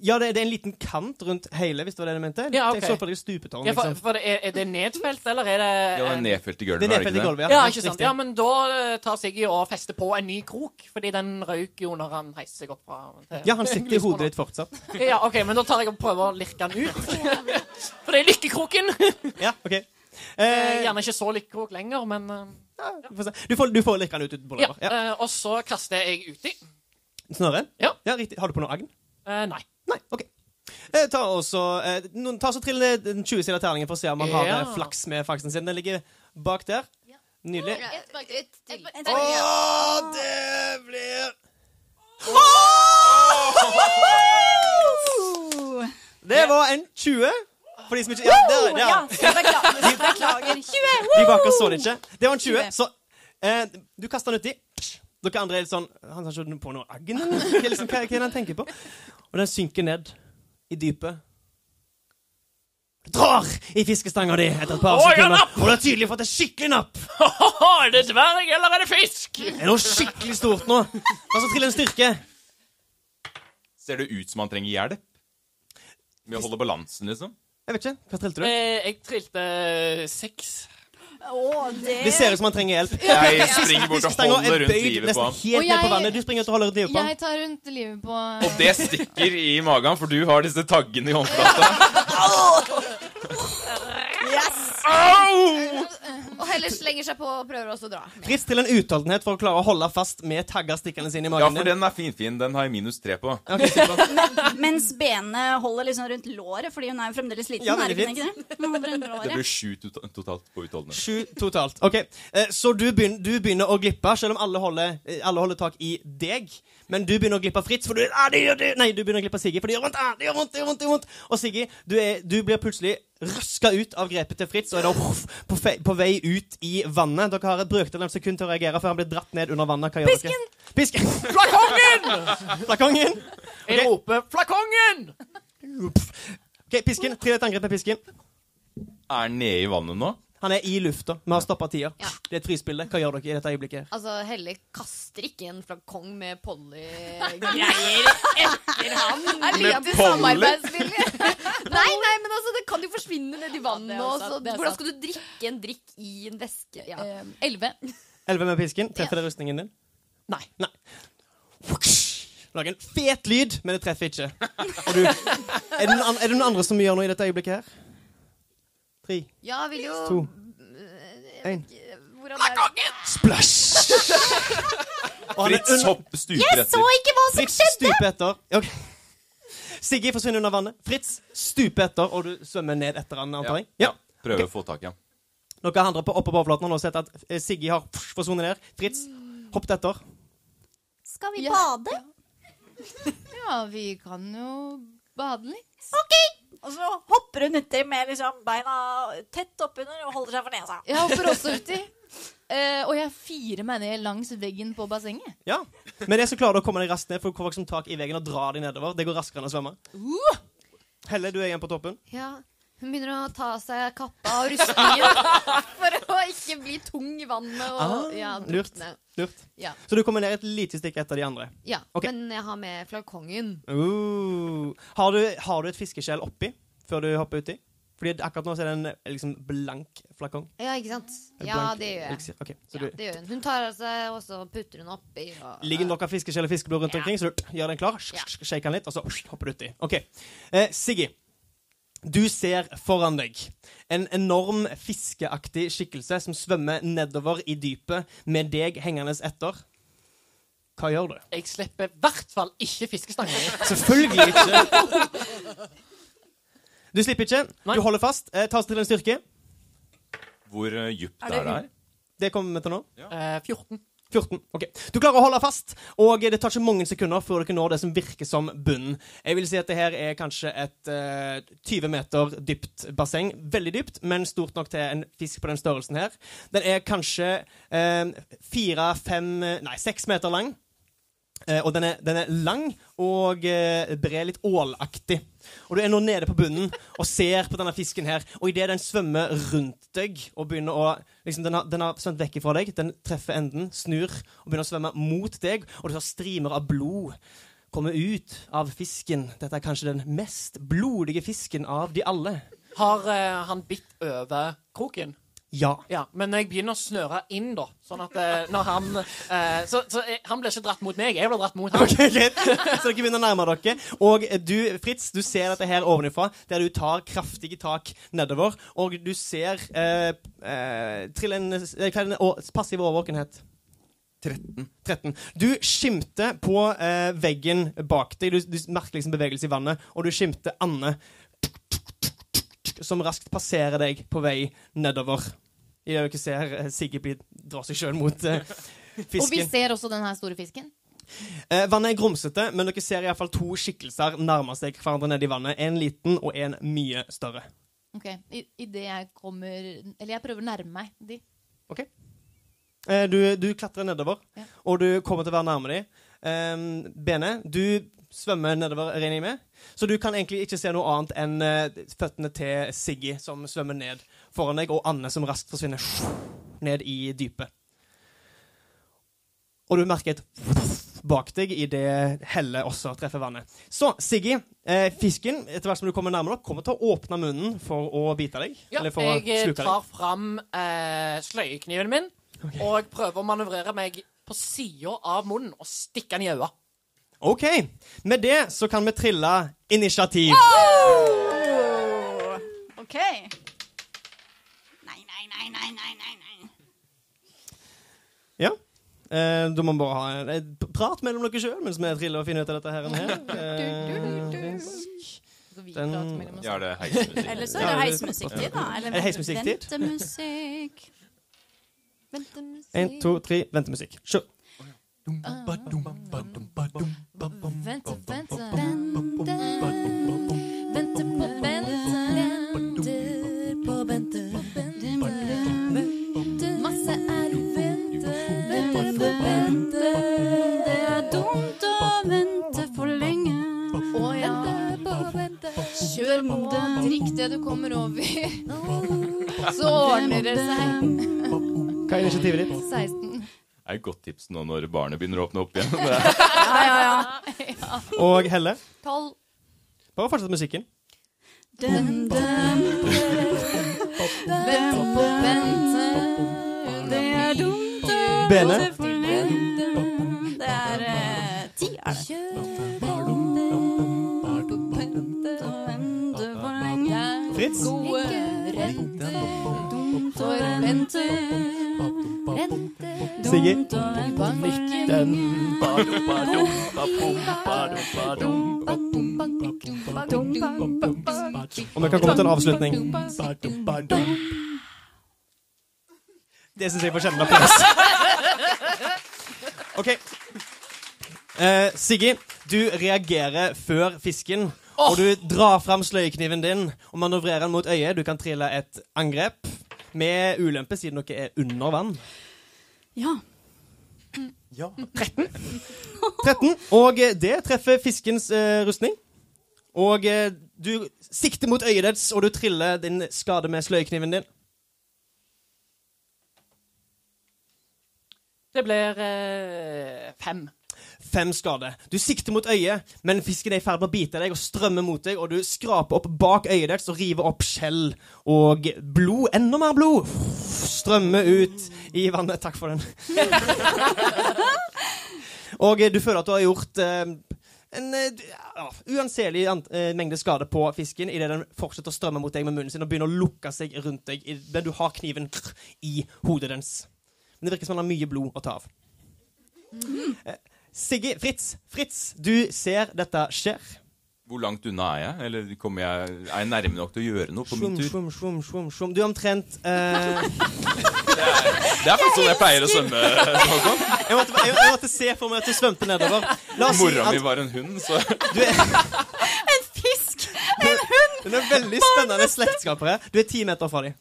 D: ja, det, det er en liten kant rundt hele, hvis det var det du mente.
A: Ja, okay.
D: Jeg så på det stupetårn,
A: Ja, for,
D: liksom.
A: for det er, er det nedfelt, eller er det
E: Ja, det er nedfelt i gulvet.
D: Det er
E: er
D: nedfelt i
E: ikke det?
D: gulvet,
A: Ja,
D: ja.
A: ikke sant? Ja, men da eh, tar Siggy og fester på en ny krok, fordi den røyk jo når han heiser seg opp fra til-
D: Ja, han sitter i hodet ditt fortsatt.
A: Ja, OK, men da tar jeg og prøver å lirke den ut. For det er lykkekroken.
D: Ja, ok.
A: Eh,
D: Eh,
A: Gjerne ikke så lykkekrok lenger, men
D: se. du, får, du får lirke den ut, utenpå på
A: ja.
D: Ja.
A: eh, Og så kaster jeg uti.
D: Snøret?
A: Ja.
D: ja, riktig. Har du på noe agn?
A: Eh, nei.
D: Nei, ok. Eh, ta også, eh, noen, ta så Trill ned den 20-sida terningen for å se om han har eh, flaks med fangsten sin. Den ligger bak der. Nydelig. Å, det blir Det var en 20. For de som ikke Ja, der, der.
F: Ja, beklager. beklager. 20!
D: De bak så det ikke. Det var en 20, så eh, du kaster den uti. Dere andre er litt sånn Han har ikke på noe agn. Liksom, hva, hva er det han tenker på? Og den synker ned i dypet. Drar i fiskestanga di etter et par
A: Å, jeg har
D: sekunder,
A: napp!
D: og du har tydelig fått et skikkelig napp.
A: er det dverg, eller er det fisk?
D: Det er noe skikkelig stort nå. Altså, trille en styrke.
E: Ser det ut som han trenger hjelp? Med å holde balansen, liksom?
D: Jeg vet ikke. Hva trilte du?
A: Eh, jeg trilte seks.
F: Oh, det
D: Det ser ut som han trenger hjelp.
E: Jeg springer bort og holder
D: er
E: rundt livet på ham.
D: helt
C: Og
D: ned på
C: jeg-
D: vannet. Du springer ut og holder livet på ham.
C: Jeg tar rundt livet på
E: Og det stikker i magen, for du har disse taggene i håndflata.
G: Og heller slenger seg på og prøver også å dra.
D: Frist til en utholdenhet for å klare å holde fast med tagger stikkende sine i
E: Ja, for den er finfin. Den har jeg minus tre på.
D: Ok, Men,
F: Mens benene holder liksom rundt låret, fordi hun er jo fremdeles liten.
D: Ja,
F: er ikke det? er fint
E: Det blir sju totalt på utholdenhet.
D: Sju totalt. Ok, eh, Så du begynner, du begynner å glippe, selv om alle holder, eh, alle holder tak i deg. Men du begynner å glippe Fritz, for du ah, det gjør det. Nei, du begynner å glippe Siggy, for det gjør vondt. Ah, det gjør vondt, det gjør vondt, det gjør vondt. Og Siggy, du, er, du blir plutselig røska ut av grepet til Fritz og er da uff, på, fe, på vei ut i vannet. Dere har et brøkdel av sekund til å reagere før han blir dratt ned under vannet. Hva gjør dere? Pisken!
A: Flakongen!
D: Flakongen!
A: Jeg roper 'Flakongen'!
D: Ok, Pisken. Trill et angrep med pisken.
E: Er den nede i vannet nå?
D: Han er i lufta. Vi har stoppa tida.
G: Ja.
D: Det er et frispill. Hva gjør dere i dette øyeblikket? her?
G: Altså, Helle kaster ikke en flakong med Polly-greier etter han. Er
E: Med
G: samarbeidsvilje. nei, nei, men altså, det kan jo forsvinne ned i vannet.
C: Ja, det
G: og så,
C: er
G: hvordan skal du drikke en drikk i en væske? Ja.
C: eh, elleve.
D: Elleve med pisken. Treffer det rustningen din?
A: Nei.
D: Nei. Lager en fet lyd, men det treffer ikke. Du, er, det noen, er det noen andre som gjør noe i dette øyeblikket her? Tre,
G: ja, vil jo
D: to, én.
G: Er
E: Fritz hopp stuper etter.
H: ikke hva
D: Fritz stuper etter. Okay. Siggy forsvinner under vannet. Fritz stuper etter, og du svømmer ned etter han, antar jeg? Ja.
E: Prøver
D: okay.
E: å få tak i ham.
D: Dere andre på, oppe på overflaten har nå sett at eh, Siggy har forsvunnet ned. Fritz, hopp etter.
H: Skal vi
C: Ja.
H: bade?
C: Ja, vi kan jo bade litt.
F: Og så hopper hun uti med liksom beina tett oppunder og holder seg for nesa.
C: Jeg hopper også uti. Uh, og jeg firer meg ned langs veggen på bassenget.
D: Ja. Med det så klarer du å komme deg raskt ned, for du får tak i veggen og dra deg nedover. Det går raskere enn å svømme. Helle, du er igjen på toppen.
G: Ja. Hun begynner å ta av seg kappa og rustningen for å ikke bli tung i vannet og
D: Ah,
G: ja,
D: lurt. Lurt.
G: Ja.
D: Så du kommer ned et lite stikk etter de andre.
G: ja.
D: okay.
G: Men jeg har med flakongen.
D: Uh. Har, du, har du et fiskeskjell oppi før du hopper uti? Fordi akkurat nå er det en liksom blank flakong.
G: Ja, ikke sant? Ja, det gjør jeg.
D: Okay, så
G: Ja,
D: du,
G: det gjør hun. Hun tar av seg, og så putter hun oppi. Og,
D: Ligger nok av fiskeskjell og fiskeblod rundt omkring, så du gjør den klar, shake den litt, og så hopper du uti. Ok. Eh, Siggy, du ser foran deg en enorm fiskeaktig skikkelse som svømmer nedover i dypet med deg hengende etter. Hva gjør du?
A: Jeg slipper i hvert fall ikke fiskestangen.
D: Selvfølgelig ikke. Du slipper ikke.
A: Nei.
D: Du holder fast. Eh, ta oss til en styrke.
E: Hvor uh, djupt
F: Er det
E: er det her?
D: Det kommer vi til nå.
A: Eh, 14.
D: 14. ok. Du klarer å holde fast, og det tar ikke mange sekunder før dere når det som virker som bunnen. Jeg vil si at det her er kanskje et eh, 20 meter dypt basseng. Veldig dypt, men stort nok til en fisk på den størrelsen her. Den er kanskje eh, fire, fem, nei, seks meter lang. Eh, og den er, den er lang og eh, bred, litt ålaktig. Og du er nå nede på bunnen og ser på denne fisken her. Og idet den svømmer rundt deg og begynner å liksom, Den har, den har svømt vekk fra deg, den treffer enden, snur og begynner å svømme mot deg, og du har strimer av blod komme ut av fisken. Dette er kanskje den mest blodige fisken av de alle.
A: Har eh, han bitt over kroken?
D: Ja.
A: Ja, men jeg begynner å snøre inn, da. Sånn at uh, når han uh, Så, så eh, han blir ikke dratt mot meg, jeg blir dratt mot han.
D: Ok, greit. Så dere begynner å nærme dere. Og du, Fritz, du ser dette her ovenifra, der du tar kraftige tak nedover. Og du ser uh, eh, trille en, å, passiv overvåkenhet.
B: 13.
D: 13. Du skimter på veggen bak deg. Du, du merker liksom bevegelse i vannet, og du skimter Anne som raskt passerer deg på vei nedover. I det dere ser eh, Sigge bli- dra seg sjøl mot fisken
C: Og vi ser også den her store fisken.
D: Eh, vannet er grumsete, men dere ser iallfall to skikkelser nærme seg hverandre ned i vannet. En liten og en mye større.
C: Ok, i, i det jeg kommer Eller jeg prøver å nærme meg de.
D: Eh, du, du klatrer nedover,
C: Ja.
D: og du kommer til å være nærme dem. Eh, Bene, du svømmer nedover, regner jeg med. Så du kan egentlig ikke se noe annet enn eh, føttene til Siggy som svømmer ned foran deg, og Anne som raskt forsvinner ned i dypet. Og du merker et bak deg idet hellet også treffer vannet. Så, Siggy, eh, fisken, etter hvert som du kommer nærmere, kommer til å åpne munnen for å bite deg.
A: Ja, jeg eh, tar fram eh, sløyekniven min og prøver å manøvrere meg på sida av munnen og stikke den i øyet.
D: OK. Med det så kan vi trille initiativ.
F: OK. Nei, nei, nei, nei, nei, nei, nei.
D: Ja. Eh, da må vi bare ha en- et prat mellom dere sjøl mens vi triller og finner ut av dette her. Eh,
C: Så
D: Den-
E: ja, det er det heismusikk?
F: Eller så er det
D: det-
F: heismusikktid, da. Eller
D: Er heismusikktid?
F: ventemusikk.
G: Ventemusikk.
D: En, to, tre, ventemusikk. Kjør.
C: Vente, Kjør drikk det du kommer over. Så ordner det seg.
D: Hva er initiativet ditt?
C: 16.
E: Det er et godt tips nå når barnet begynner å åpne opp igjen.
F: Ja, ja, ja.
D: Og Helle?
C: 12.
D: Bare fortsett musikken.
C: På Bente.
F: Det er dumt å
D: Bene?
F: Det er eh, ti, er det. Lenge.
C: Gode renter. Rente.
F: Dumt å vente for lenge.
D: Den. Og vi kan komme til en avslutning. Det syns jeg fortjener en applaus. OK. Eh, Siggy, du reagerer før fisken. Og du drar fram sløyekniven din og manøvrerer den mot øyet. Du kan trille et angrep med ulempe siden dere er under vann.
F: Ja.
D: 13, 13. og eh, det treffer fiskens eh, rustning. Og eh, du sikter mot øyet dets, og du triller din skade med sløyekniven din.
A: Det blir eh, fem.
D: Fem skade. Du sikter mot øyet, men fisken er i ferd med å bite deg og strømme mot deg, og du skraper opp bak øyet dets og river opp skjell og blod. Enda mer blod strømmer ut i vannet. Takk for den. og eh, du føler at du har gjort eh, en eh, ja, uanselig eh, mengde skade på fisken idet den fortsetter å strømme mot deg med munnen sin og begynner å lukke seg rundt deg men du har kniven i hodet dens. Men det virker som han har mye blod å ta av. Eh, Siggy, Fritz, Fritz, du ser dette skjer.
E: Hvor langt unna er jeg? Eller jeg, er jeg nærme nok til å gjøre noe på
D: shum,
E: min tur?
D: Shum, shum, shum, shum. Du er omtrent eh,
E: Det er faktisk sånn jeg pleier å svømme.
D: Jeg, måtte, jeg, jeg måtte se for meg at du svømte nedover. La
E: Mora mi var en hund, så
D: du er
F: Fisk!
D: Det er veldig spennende slektskapere. Du er ti meter fra dem.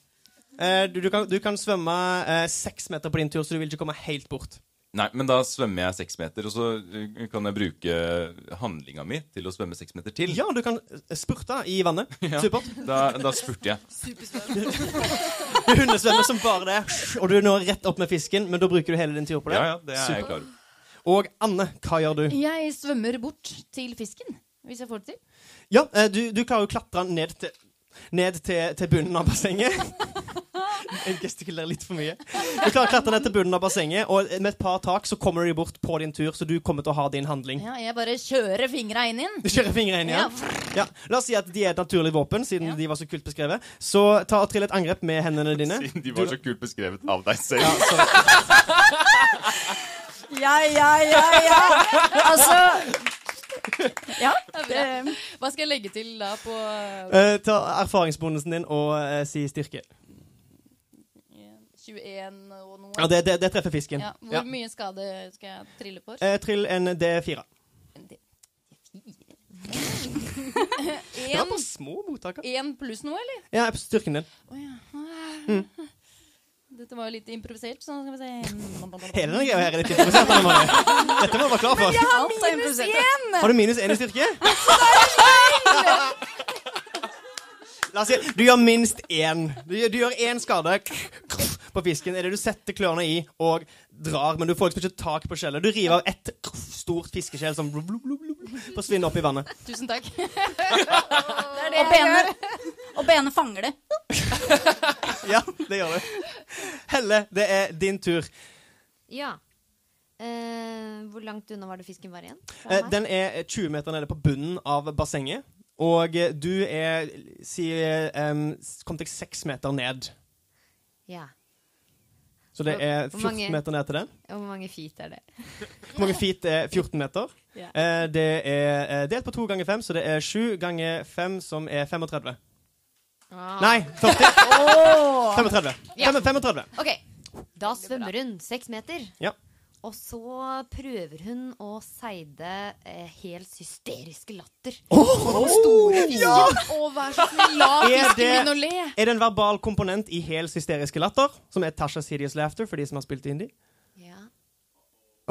D: Eh, du, du, kan, du kan svømme eh, seks meter på din tur, så du vil ikke komme helt bort.
E: Nei, men da svømmer jeg seks meter, og så eh, kan jeg bruke handlinga mi til å svømme seks meter til.
D: Ja, du kan eh, spurte i vannet.
E: Ja.
D: Supert.
E: Da, da spurter jeg.
D: Du hundesvømmer som bare det, og du når rett opp med fisken, men da bruker du hele din tur på det.
E: Ja, ja, det er jeg klar.
D: Og Anne, hva gjør du?
C: Jeg svømmer bort til fisken, hvis jeg får det til.
D: Ja, eh, du, du klarer å klatre ned til, ned til, til bunnen av bassenget. Jeg gestikulerer litt for mye. Du klarer å klatre ned til bunnen av bassenget, og med et par tak så kommer du deg bort på din tur, så du kommer til å ha din handling.
C: Ja, jeg bare kjører fingra inn inn.
D: Du kjører inn igjen? Ja. La oss si at de er et naturlig våpen, siden de var så kult beskrevet. Så ta og trill et angrep med hendene dine.
E: Siden de var så kult beskrevet av deg selv.
D: Ja.
F: Ja, ja, ja, ja. Altså Ja. Det,
C: Hva skal jeg legge til da på
D: uh, ta erfaringsbonusen din og uh, si styrke.
C: 21 og noe?
D: Ja, det, det, det treffer fisken.
C: Ja, Hvor
D: Ja.
C: mye skade skal jeg trille for?
D: Eh, trill en D4.
C: Det
D: Det var
C: En,
D: på små mottaker.
C: en pluss noe, eller?
D: Ja, på styrken din.
C: Å ja. Dette var jo litt improvisert, så skal vi se
D: Hele denne greia her er litt improvisert. Anne Marie. Dette må du være klar for.
F: alt er improvisert.
D: Har du minus én i styrke? La oss si du gjør minst én. Du, gjør- du gjør én skade på fisken. Er det du setter klørne i og drar, men du får liksom ikke tak på skjellet. Du river av ett stort fiskeskjell som blub, blub, blub, blub, forsvinner opp i vannet.
C: Tusen takk.
F: Og benet, og benet fanger det.
D: Ja, det gjør du. Helle, det er din tur.
G: Ja. Eh, hvor langt unna var det fisken var igjen?
D: Eh. Den er 20 meter nede på bunnen av bassenget. Og eh, du er si, um, kom deg seks meter ned.
G: Ja.
D: Så det er 14
G: mange-
D: meter ned til den.
G: Hvor mange feet er det?
D: Hvor mange feet er 14 meter?
G: Ja.
D: Eh, det er eh, delt på to ganger fem, så det er sju ganger fem, som er 35.
G: Ah.
D: Nei, 40. 35.
G: Ja.
D: 35.
G: OK. Da svømmer hun seks meter.
D: Ja.
G: Og så prøver hun å seide eh, helt hysteriske latter.
C: Å, vær så snill, la fisken å le.
D: Er det en verbal komponent i helt hysteriske latter, som er Tasha's Hideous Laughter, for de som har spilt indie?
G: Ja.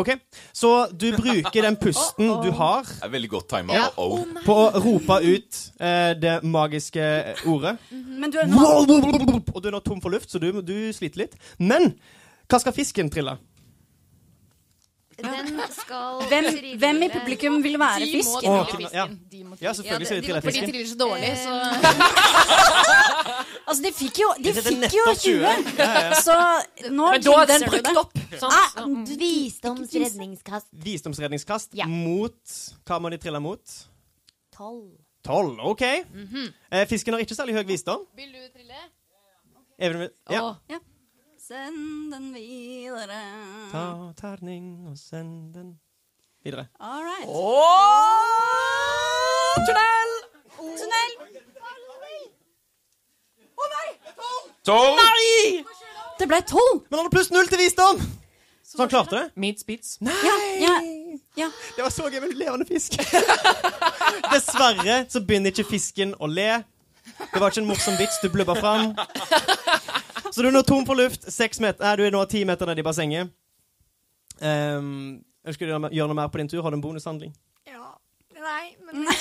D: Ok, Så du bruker den pusten du har,
E: Det er veldig godt tima.
G: Ja.
E: Oh,
D: på å rope ut eh, det magiske ordet.
F: Men du er nå
D: Og du er nå tom for luft, så du, du sliter litt. Men hva skal fisken trille?
G: Den skal
F: hvem,
G: trille-
F: hvem i publikum vil være
C: De må
F: fisken?
C: Trille
D: ja.
C: fisken. De må
D: Ja,
C: trille.
D: selvfølgelig
G: Ja,
D: skal de trille
G: fisken Fordi
C: For de triller så dårlig, så
F: Altså, de fikk jo, de fikk jo
D: 20.
F: 20.
D: Ja, ja.
F: Så nå
A: Men da er den brukt opp. Sånn.
F: Ah,
G: Visdomsredningskast
D: Visdomsredningskast
G: Ja.
D: mot Hva må de trille mot?
G: tolv.
D: Tolv. OK. eh, fisken har ikke særlig høy visdom.
C: Vil du trille?
D: Even, ja.
C: Å,
F: Send den videre.
D: Ta terning og send den videre.
F: All right.
A: Tunnel!
F: Tunnel.
E: Tolv!
F: Det ble tolv.
D: Men han har pluss null til visdom! Så han klarte det?
A: Meat spits.
F: Ja, ja, ja.
D: Det var så gøy med en levende fisk. Dessverre så begynner ikke fisken å le. Det var ikke en morsom vits du blubba fram. Så du er nå tom for luft. Seks meter, nei, du er nå ti meter nede i bassenget. Um, ønsker du å gjøre noe mer på din tur? Har du en bonushandling?
G: Ja. Nei, men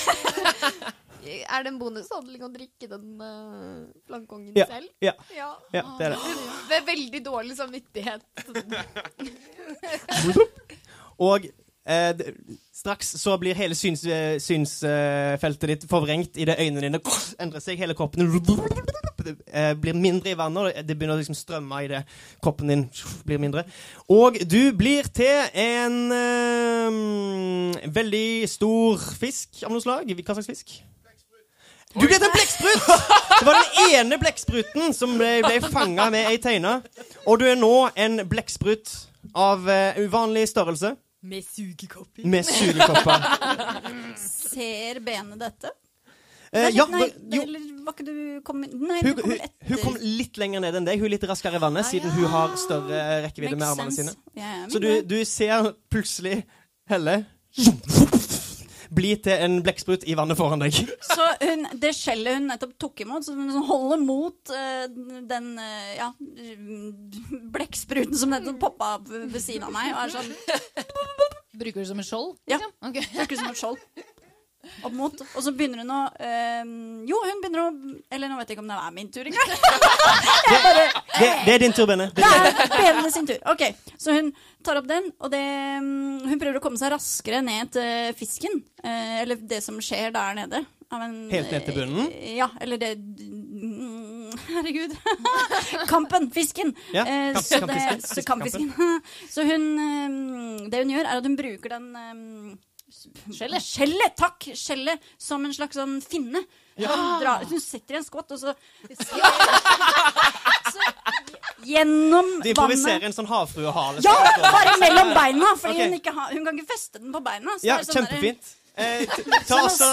G: Er det en bonushandling å drikke den uh, flankongen
D: Ja.
G: selv?
D: Ja.
G: ja.
D: Ja, det er det.
G: Med veldig dårlig samvittighet.
D: Og eh, straks så blir hele syns, eh, synsfeltet ditt forvrengt idet øynene dine endrer seg. Hele kroppen eh, blir mindre i vannet, og det begynner å liksom strømme i det. Kroppen din blir mindre. Og du blir til en eh, veldig stor fisk av noe slag. Hva slags fisk? Du ble til en blekksprut! Det var den ene blekkspruten som ble, ble fanga med ei teine. Og du er nå en blekksprut av uh, uvanlig størrelse.
G: Med sugekopper.
D: Med sugekopper.
F: Ser benet dette?
D: Eh,
F: Nei,
D: ja,
F: nei,
D: jo,
F: var ikke du kom, Nei,
D: hun,
F: du kom
D: hun,
F: etter.
D: hun kom litt lenger ned enn deg. Hun er litt raskere i vannet, siden hun har større rekkevidde med armene
F: sense.
D: sine.
F: Ja, ja,
D: Så du, du ser plutselig Helle bli til en blekksprut i vannet foran deg.
F: Så hun, det skjellet hun nettopp tok imot, så hun holder mot uh, den uh, ja, blekkspruten som nettopp poppa opp ved siden av meg, og er sånn
C: Bruker du som et skjold?
F: Ja.
C: Okay. Bruker
F: Bruker som et skjold. Opp mot. Og så begynner hun å øh, Jo, hun begynner å Eller nå vet jeg ikke om det er min tur engang.
D: Det, det er din tur, Benne. Det
F: Det
D: er
F: Bene sin tur. Ok, Så hun tar opp den, og det, mm, hun prøver å komme seg raskere ned til fisken. Øh, eller det som skjer der nede. En,
D: Helt ned til bunnen?
F: eh, Ja, eller det mm, Herregud. Kampen. Fisken.
D: Ja, kamp-
F: så
D: kampfisken.
F: så kampfisken. Så hun Det hun gjør, er at hun bruker den
C: Skjellet.
F: Skjellet, takk! Skjellet som en slags sånn finne. Ja. drar, hun setter i en skott, og så, så Gjennom
D: Du improviserer
F: vannet
D: en sånn havfruehale.
F: Ja! Bare mellom beina, for
D: okay.
F: hun, hun kan ikke feste den på beina. så
D: Ja,
F: det sånn der-
D: kjempefint. Eh, ta også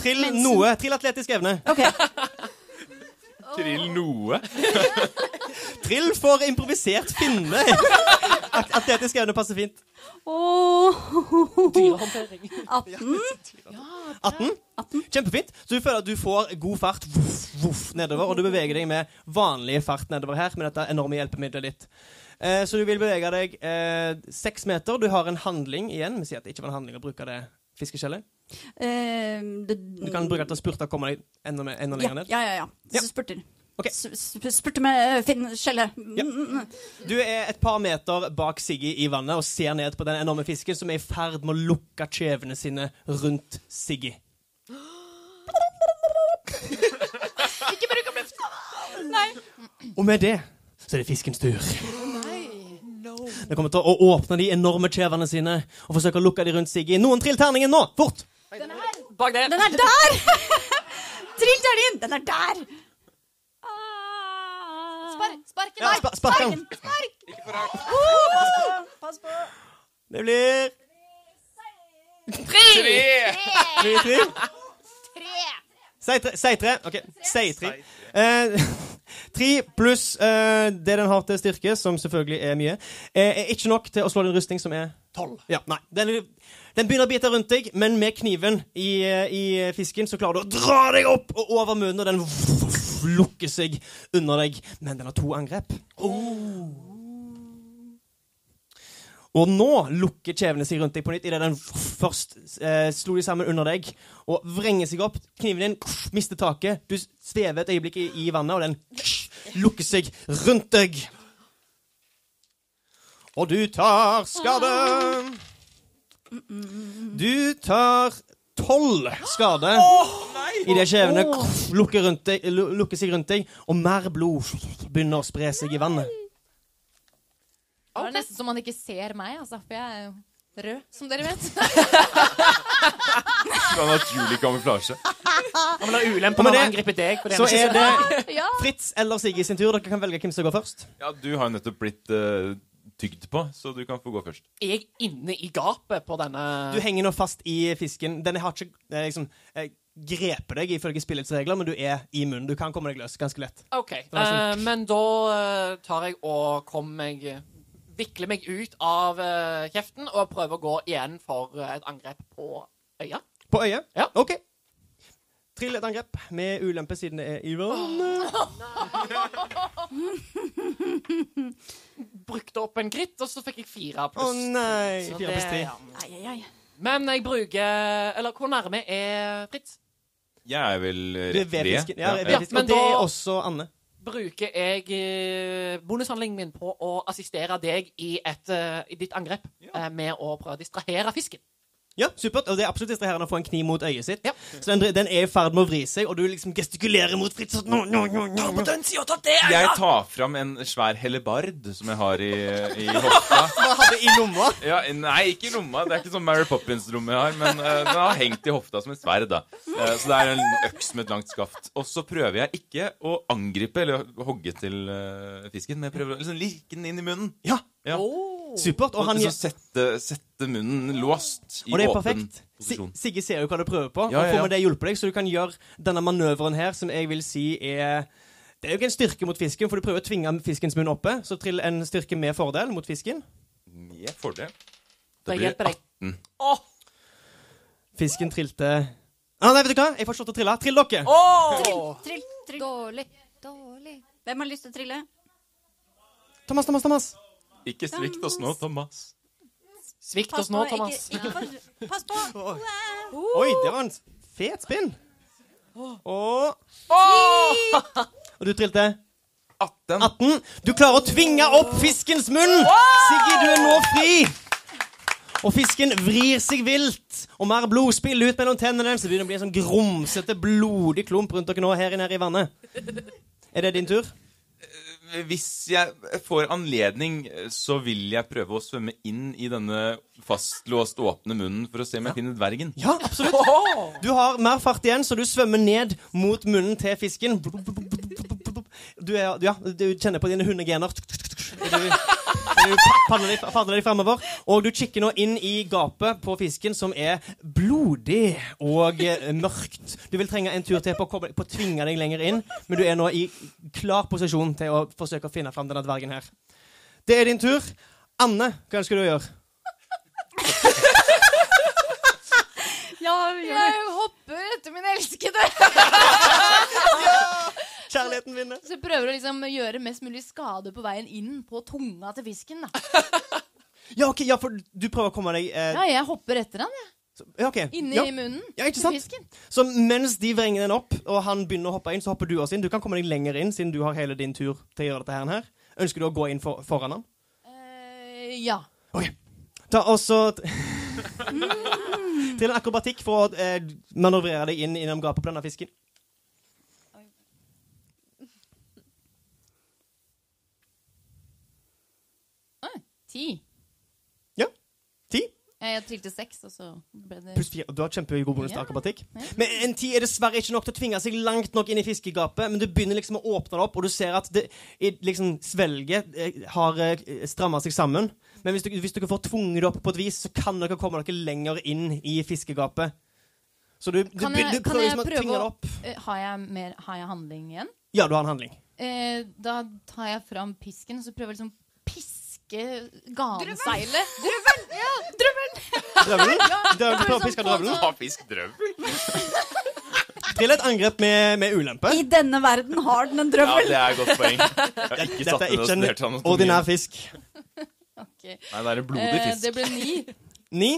D: Trill noe. Trill atletisk evne.
F: Ok.
E: Trill noe.
D: Trill for improvisert finne. At- Atletisk evne passer fint.
F: Åh.
A: Dyrehåndtering.
F: 18.
D: 18. Kjempefint. Så du føler at du får god fart voff, voff, nedover, og du beveger deg med vanlig fart nedover her med dette enorme hjelpemiddelet ditt. Eh, så du vil bevege deg eh, seks meter. Du har en handling igjen. Vi sier at det ikke var en handling å bruke det fiskeskjellet.
F: Uh, det,
D: Du kan bruke dette spurta og komme deg enda, mer- enda
F: ja,
D: lenger ned.
F: ja, ja, ja.
D: Ja.
F: Spurter. Okay. Spurte med eh, Finn skjellet.
D: Ja. Du er et par meter bak Siggy i vannet og ser ned på den enorme fisken som er i ferd med å lukke kjevene sine rundt Siggy.
G: Ikke bruk opp lufta!
D: Og med det så er det fiskens tur. Den kommer til å åpne de enorme kjevene sine og forsøke å lukke de rundt Siggy. Noen trill terningen nå! Fort!
A: Den Bak det.
F: Den er der! Trill terningen! Den er der! Spark,
G: Spark, spark i
D: Ja,
G: spark.
D: Ikke for hardt.
F: Uh, Pass på.
D: Det blir
G: Tre!
D: Det tre.
G: Tre!
D: Si tre. Si tre. OK. Si tre. Eh, tre pluss eh, det den har til styrke, som selvfølgelig er mye, eh, er ikke nok til å slå din rustning, som er tolv. Ja, nei. Den, den begynner å bite rundt deg, men med kniven i, eh, i fisken så klarer du å dra deg opp og over munnen, og den lukker seg under deg. Men den har to angrep. Og nå lukker kjevene seg rundt deg på nytt idet den først eh, slo de sammen under deg og vrenger seg opp. Kniven din mister taket. Du svever et øyeblikk i, i vannet, og den lukker seg rundt deg. Og du tar skade. Du tar tolv skade idet kjevene lukker, rundt deg, lukker seg rundt deg, og mer blod begynner å spre seg i vannet.
C: Det er nesten som man ikke ser meg, altså, for jeg er jo rød, som dere vet.
E: Fra naturlig kamuflasje.
A: Han vil ha ulempe
D: Og med
A: med å
D: det
A: angripe deg.
D: Så
A: er
D: er det
C: Ja.
D: Fritz eller Sigge sin tur. Dere kan velge hvem som går først.
E: Ja, du har jo nettopp blitt uh, tygd på, så du kan få gå først.
A: Er jeg inne i gapet på denne
D: Du henger nå fast i fisken. Den har ikke eh, liksom, eh, grepet deg ifølge spillets regler, men du er i munnen. Du kan komme deg løs ganske lett.
A: OK.
D: Sånn-
A: Uh, men da tar jeg og kommer meg Vikler meg ut av uh, kjeften og prøver å gå igjen for uh, et angrep på øya.
D: På øyet?
A: Ja.
D: OK. Trill et angrep med ulempe siden det er i vannet.
A: Brukte opp en kritt, og så fikk jeg fire
D: Å
A: pluss.
D: nei!
A: Så
D: Fire pluss tre.
A: ja.
F: Ai, ai, ai.
A: Men jeg bruker Eller hvor nærme er Fritz?
I: Jeg er vel rett
D: ved fisken. Ja,
A: Ja, men
D: Og det er også Anne.
A: Bruker jeg eh, bonushandlingen min på å assistere deg i, et, eh, i ditt angrep ja. med å prøve å distrahere fisken.
D: Ja, supert. Og det er absolutt distraherende å få en kniv mot øyet sitt.
A: Ja.
D: Så den, den er i ferd med å vri seg, og du liksom gestikulerer mot Fritz. sånn, Nå, nå, nå, nå, nå.
A: den sida, ta det!
I: Jeg tar fram en svær hellebard som jeg har i, i hofta.
D: Hva hadde i lomma?
I: Ja, nei, ikke i lomma. Det er ikke sånn Mary Poppins-rom jeg har, men uh, den har hengt i hofta som et sverd. da. Uh, så det er en øks med et langt skaft. Og så prøver jeg ikke å angripe eller hogge til uh, fisken, men jeg prøver å liksom lirke den inn i munnen.
D: Ja,
I: Ja.
D: Supert. Og,
I: Og
D: han,
I: liksom sette, sette munnen låst i
D: og det er
I: åpen
D: perfekt. Si-
I: posisjon.
D: Sigge ser jo hva du prøver på,
I: Ja,
D: ja,
I: ja,
D: får med det hjulpet deg, så du kan gjøre denne manøveren her, som jeg vil si er Det er jo ikke en styrke mot fisken, for du prøver å tvinge fiskens munn oppe. Så trill en styrke med fordel mot fisken.
I: Med fordel. Blir det
A: deg.
I: 18.
A: Åh!
D: Fisken trilte ah, Nei, vet du hva? Jeg får slått å trille. Trill dere!
A: Åh!
F: Trill, trill.
G: Dårlig. Dårlig.
F: Hvem har lyst til å trille?
D: Thomas, Thomas, Thomas.
I: Ikke svikt oss nå, Thomas.
A: Svikt oss nå, Thomas.
F: Ikke, ikke pass på.
D: Oi, det var en fet spinn. Og Og du trilte
I: 18.
D: 18. Du klarer å tvinge opp fiskens munn! Siggy, du er nå fri! Og fisken vrir seg vilt, og mer blod spiller ut mellom tennene. Så begynner det å bli en sånn grumsete, blodig klump rundt dere nå her nede i vannet. Er det din tur?
I: Hvis jeg får anledning, så vil jeg prøve å svømme inn i denne fastlåst åpne munnen for å se om jeg finner dvergen.
D: Ja, absolutt. Du har mer fart igjen, så du svømmer ned mot munnen til fisken. Du, er, ja, du kjenner på dine hundegener. Du, padler deg, padler deg fremover, og du kikker nå inn i gapet på fisken, som er blodig og eh, mørkt. Du vil trenge en tur til på å, koble, på å tvinge deg lenger inn, men du er nå i klar posisjon til å forsøke å finne fram denne dvergen her. Det er din tur. Anne, hva ønsker du å gjøre?
F: Ja.
C: Jeg hopper etter min elskede.
D: Kjærligheten vinner.
C: Så så prøver å liksom gjøre mest mulig skade på veien inn på tunga til fisken. da.
D: Ja, ok, ja, for du prøver å komme deg eh,
C: Ja, jeg hopper etter han, jeg.
D: ja, okay.
C: Inni
D: ja.
C: munnen
D: Ja,
C: til fisken.
D: Så mens de vrenger den opp, og han begynner å hoppe inn, så hopper du også inn. Du kan komme deg lenger inn, siden du har hele din tur til å gjøre dette her. Ønsker du å gå inn for, foran han?
C: Uh, ja.
D: Ok. Ta også Til en akrobatikk for å eh, manøvrere deg inn innom gapet på denne fisken.
C: Ah, ti.
D: Ja. Ti.
C: Jeg trilte seks, og så ble det
D: Pluss fire. Du har kjempegod bonus til
C: Ja.
D: akrobatikk.
C: Ja.
D: Men en ti er dessverre ikke nok til å tvinge seg langt nok inn i fiskegapet, men du begynner liksom å åpne det opp, og du ser at det, liksom, svelget eh, har eh, stramma seg sammen. Men hvis, du, hvis dere får tvunget det opp på et vis, så kan dere komme dere lenger inn i fiskegapet. Så du, du,
C: Kan jeg,
D: du prøver liksom å tvinge det opp.
C: eh, har, jeg mer, har jeg handling igjen?
D: Ja, du har en handling.
C: Eh, da tar jeg fram pisken, og så prøver jeg liksom piske ganeseilet. Drøvel! Ja, drøvel!
D: Drøvel? Du
C: prøver
D: prøver å
C: sånn
D: piske
C: på
D: drøvelen?
I: Ha fisk drøvel.
D: Trill et angrep med, med ulempe.
F: I denne verden har den en
I: Ja, det er et godt poeng. Jeg har ikke
D: Dette
I: satt
D: er ikke en
I: sånn
D: ordinær fisk.
C: Okay.
I: Nei, det er en blodig
C: Eh,
I: fisk.
C: det ble ni.
D: Ni.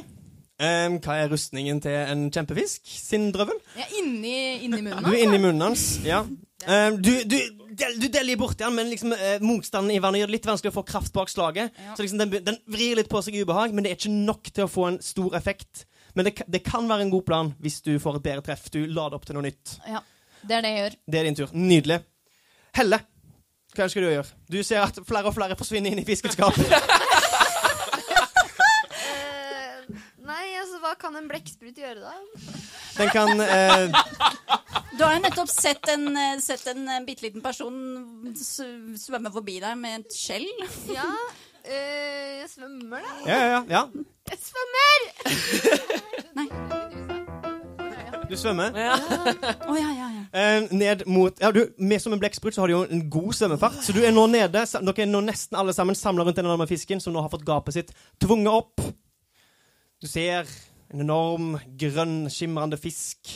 D: Um, hva er rustningen til en kjempefisk sin drøvel?
C: Jeg er inni, inni munnen
D: Du er inni munnen hans. Ja. Um, du, du, del, du deler borti den, men liksom, eh, motstanden i vannet gjør det litt vanskelig å få kraft bak slaget.
C: Ja.
D: Så liksom, den, den vrir litt på seg i ubehag, men det er ikke nok til å få en stor effekt. Men det, det kan være en god plan hvis du får et bedre treff. Du lader opp til noe nytt.
C: Ja, det er det jeg gjør.
D: Det er din tur. Nydelig. Helle, hva ønsker du å gjøre? Du ser at flere og flere forsvinner inn i fiskens gap.
G: Eh, nei, altså, hva kan en blekksprut gjøre da?
D: Den kan eh,
F: Du har jo nettopp sett en, eh, sett en eh, bitte liten person svømme forbi deg med et skjell.
G: Ja, øh, jeg svømmer, da.
D: Ja, ja, ja. ja.
G: Jeg svømmer! Nei.
D: Du svømmer.
F: Å ja, ja, ja.
D: Eh, ned mot ja, du, Med som en blekksprut så har du jo en god svømmefart. Så du er nå nede. Dere er nå nesten alle sammen samla rundt den enorme fisken som nå har fått gapet sitt tvunget opp. Du ser en enorm, grønn, skimrende fisk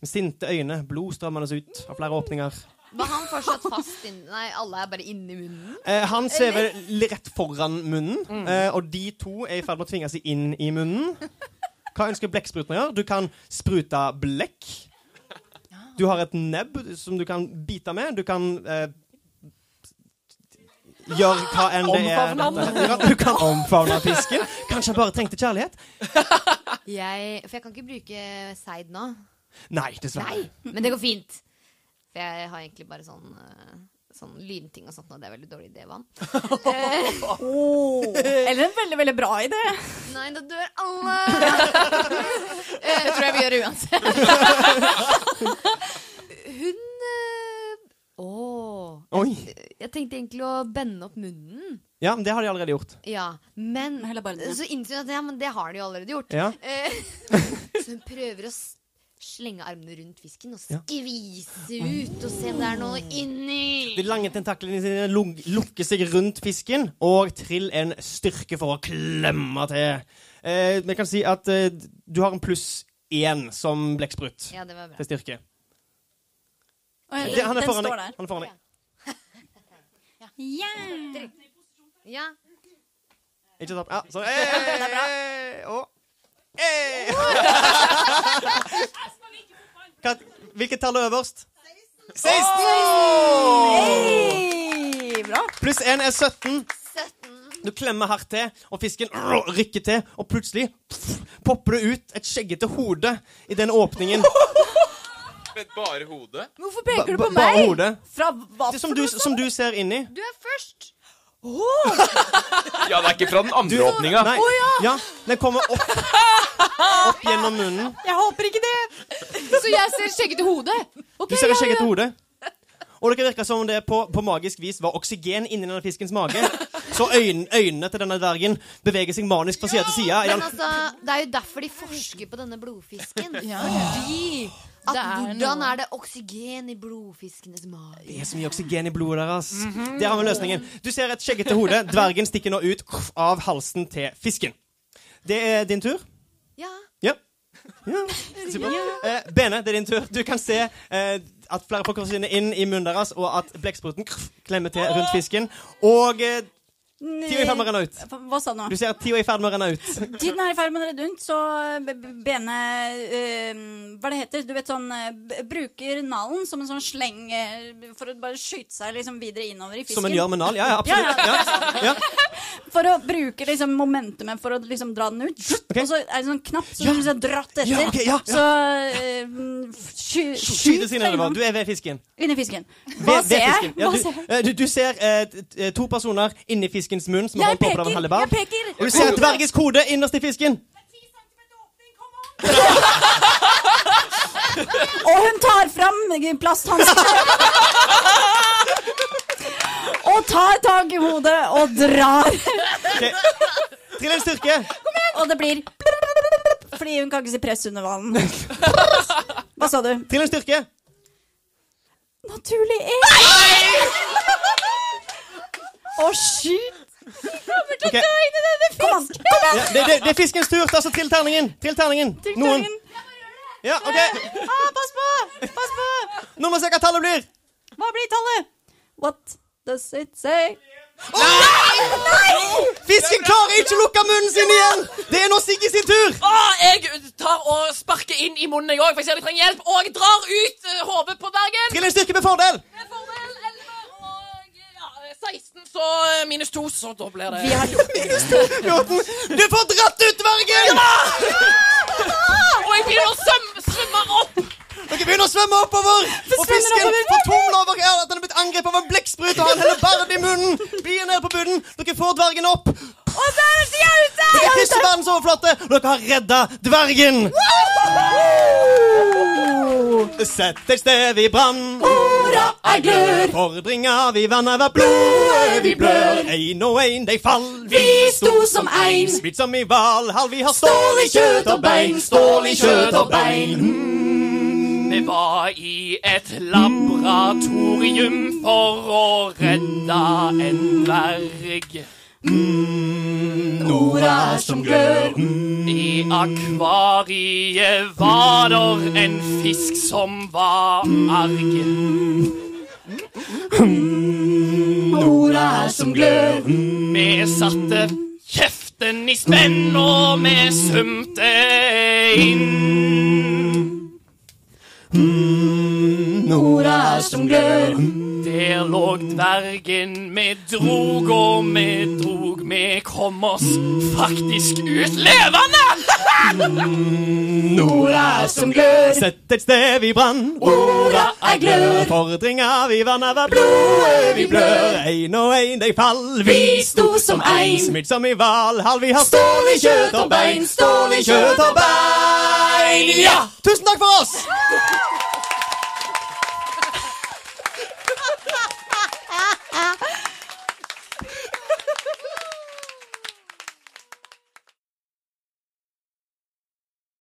D: med sinte øyne, blod strømmende ut av flere åpninger.
G: Var han fortsatt fast inni Nei, alle er bare inni munnen?
D: Eh, han ser vel rett foran munnen, eh, og de to er i ferd med å tvinge seg inn i munnen. Hva ønsker blekkspruten å gjøre? Du kan sprute blekk. Du har et nebb som du kan bite med. Du kan eh, gjøre hva enn det er. Dette. Du kan, omfavne fisken. Kanskje han bare trengte kjærlighet?
G: Jeg, for jeg kan ikke bruke seid nå.
D: Nei, dessverre.
G: Nei, men det går fint. For jeg har egentlig bare sånn, eh, sånn lynting og sånt, og det er veldig dårlig idé, Vann. Eh,
F: Eller en veldig, veldig bra idé.
G: nei, da dør alle!
C: Det tror jeg vi gjør uansett.
G: Hun Å.
D: Oi.
G: Jeg tenkte egentlig å bende opp munnen.
D: Ja, men det har de allerede gjort.
G: Ja, men så innså hun at ja, men det har de jo allerede gjort.
D: Ja.
G: Eh, så hun prøver å slenge armene rundt fisken og
D: Ja.
G: skvise ut og se om det er noe
D: De lange tentaklene sine lukker seg rundt fisken, og trill en styrke for å klemme til. Eh, Vi kan si at eh, du har en pluss én som blekksprut
G: Ja, det var bra.
D: til styrke.
F: Den står der.
D: Han er foran deg.
F: Ja.
G: Ja.
D: Ikke sant? Ja, sånn. Hey, og hey. Hva, hvilket tall er øverst? 16!
F: Hey, bra.
D: Pluss 1 er 17. Du klemmer hardt til, og fisken rykker til, og plutselig pff, popper det ut et skjeggete hode i den åpningen.
I: Men bare hodet?
F: Hvorfor
D: Ba-
F: peker du på
D: meg? bare hodet.
F: Fra hva
D: Det som du, som du ser inni.
G: Du er først!
I: Ja, det er ikke fra den andre åpninga.
D: Nei, ja, ja. den kommer opp, opp gjennom munnen.
F: Jeg håper ikke det.
C: Så jeg ser skjeggete hode. Okay,
D: Du ser
C: ja, ja.
D: hode. Og det virker som om det på, på magisk vis var oksygen inni denne fiskens mage. Så øyn, øynene til denne dvergen beveger seg manisk fra side til side.
G: Men altså, det er jo derfor de forsker på denne blodfisken.
C: Ja.
G: Fordi at
C: Det er
G: hvordan
C: noe-
G: er det oksygen i blodfiskenes mage?
D: Det er så mye oksygen i blodet deres. Der har vi løsningen. Du ser et skjeggete hode. Dvergen stikker nå ut av halsen til fisken. Det er din tur.
G: Ja.
D: Ja. ja. Super. Eh, Bene, det er din tur. Du kan se eh, at flere folk kommer inn i munnen deres, og at blekkspruten klemmer til rundt fisken. Og eh, tida er i ferd med å renne ut.
F: Hva sa du nå?
D: Du ser at tida er i ferd med å renne ut.
F: Tiden er i ferd med å renne ut, så b- Bene eh, Hva det heter Du vet sånn eh, Bruker nalen som en sånn sleng eh, for å bare skyte seg liksom videre innover i fisken.
D: Som en gjør med nal. Ja, ja, absolutt. Ja, ja.
F: For å bruke liksom momentumet for å liksom dra den ut. Og så er det sånn knapp som
D: Ja.
F: liksom er dratt etter.
D: Ja, ok, ja, ja.
F: Så eh, sky,
D: Skyt seg nedover. Du er ved fisken.
F: inni fisken. Hva ser jeg?
D: Ja, du, eh, du, du ser eh, to personer inni fiskens munn som har holdt på en
F: peker.
D: Og du ser dvergens kode innerst i fisken.
F: Og hun tar fram plasthansker. og tar tak i hodet og drar.
D: Okay. Trill en styrke.
F: Og det blir Fordi hun kan ikke si press under vann. Hva sa du?
D: Trill en styrke.
F: Naturlig én. Å, skyt!
D: Ok.
F: Kom an. Kom an.
D: Ja, det, det, det er fiskens tur. Ta så trill terningen. Trill terningen. Noen. Ja, OK.
F: Ah, pass på! Pass på!
D: Nå må vi se hva tallet blir.
F: Hva blir tallet? What does it say? Nei!
D: Fisken klarer ikke å lukke munnen sin igjen. Det er nå Siggy sin tur.
A: Oh, jeg tar og sparker inn i munnen, jeg òg, for jeg ser de trenger hjelp. Og jeg drar ut uh, hodet på Bergen.
D: Trill en styrke med fordel.
A: Med fordel 11 og ja, 16, så eh, minus 2, så da blir det
F: Vi har minus
D: 2. Du får dratt ut dvergen.
A: Og jeg begynner å svømme, svømme opp.
D: Dere begynner å svømme oppover. Og fisken fortumler tumle over her at den er blitt angrepet av en blekksprut og han heller hellebard i munnen. Blir ned på bunnen. Dere får dvergen opp.
F: Og der er de ute!
D: Dere krysser verdens overflate, og dere har redda dvergen. Sett et sted vi brann.
F: Orda er glør.
D: Fordringa vi vann over blodet vi blør. Ein og ein de fall.
F: Vi sto som ein.
D: Smitt som i Valhall. vi har stål i kjøtt og bein. Stål i kjøtt og bein.
A: Vi var i et laboratorium for å redde en dverg.
D: Nora er som glør.
A: I akvariet var der en fisk som var arg.
D: Nora er som glør.
A: Vi satte kjeften i spenn, og vi svømte inn.
C: som glør.
A: Der lå dvergen vi drog, og vi drog. Vi kom oss faktisk ut levende!
C: Nora som glør.
D: Sett et sted vi brann.
C: Orda er glør.
D: Fordringa vi vanna var blodet vi blør. Ein og ein de fall.
C: Vi sto som ein.
D: Smidd som i Valhall. Vi har stål i kjøtt og bein. Stål i kjøtt og bein. Ja! Tusen takk for oss!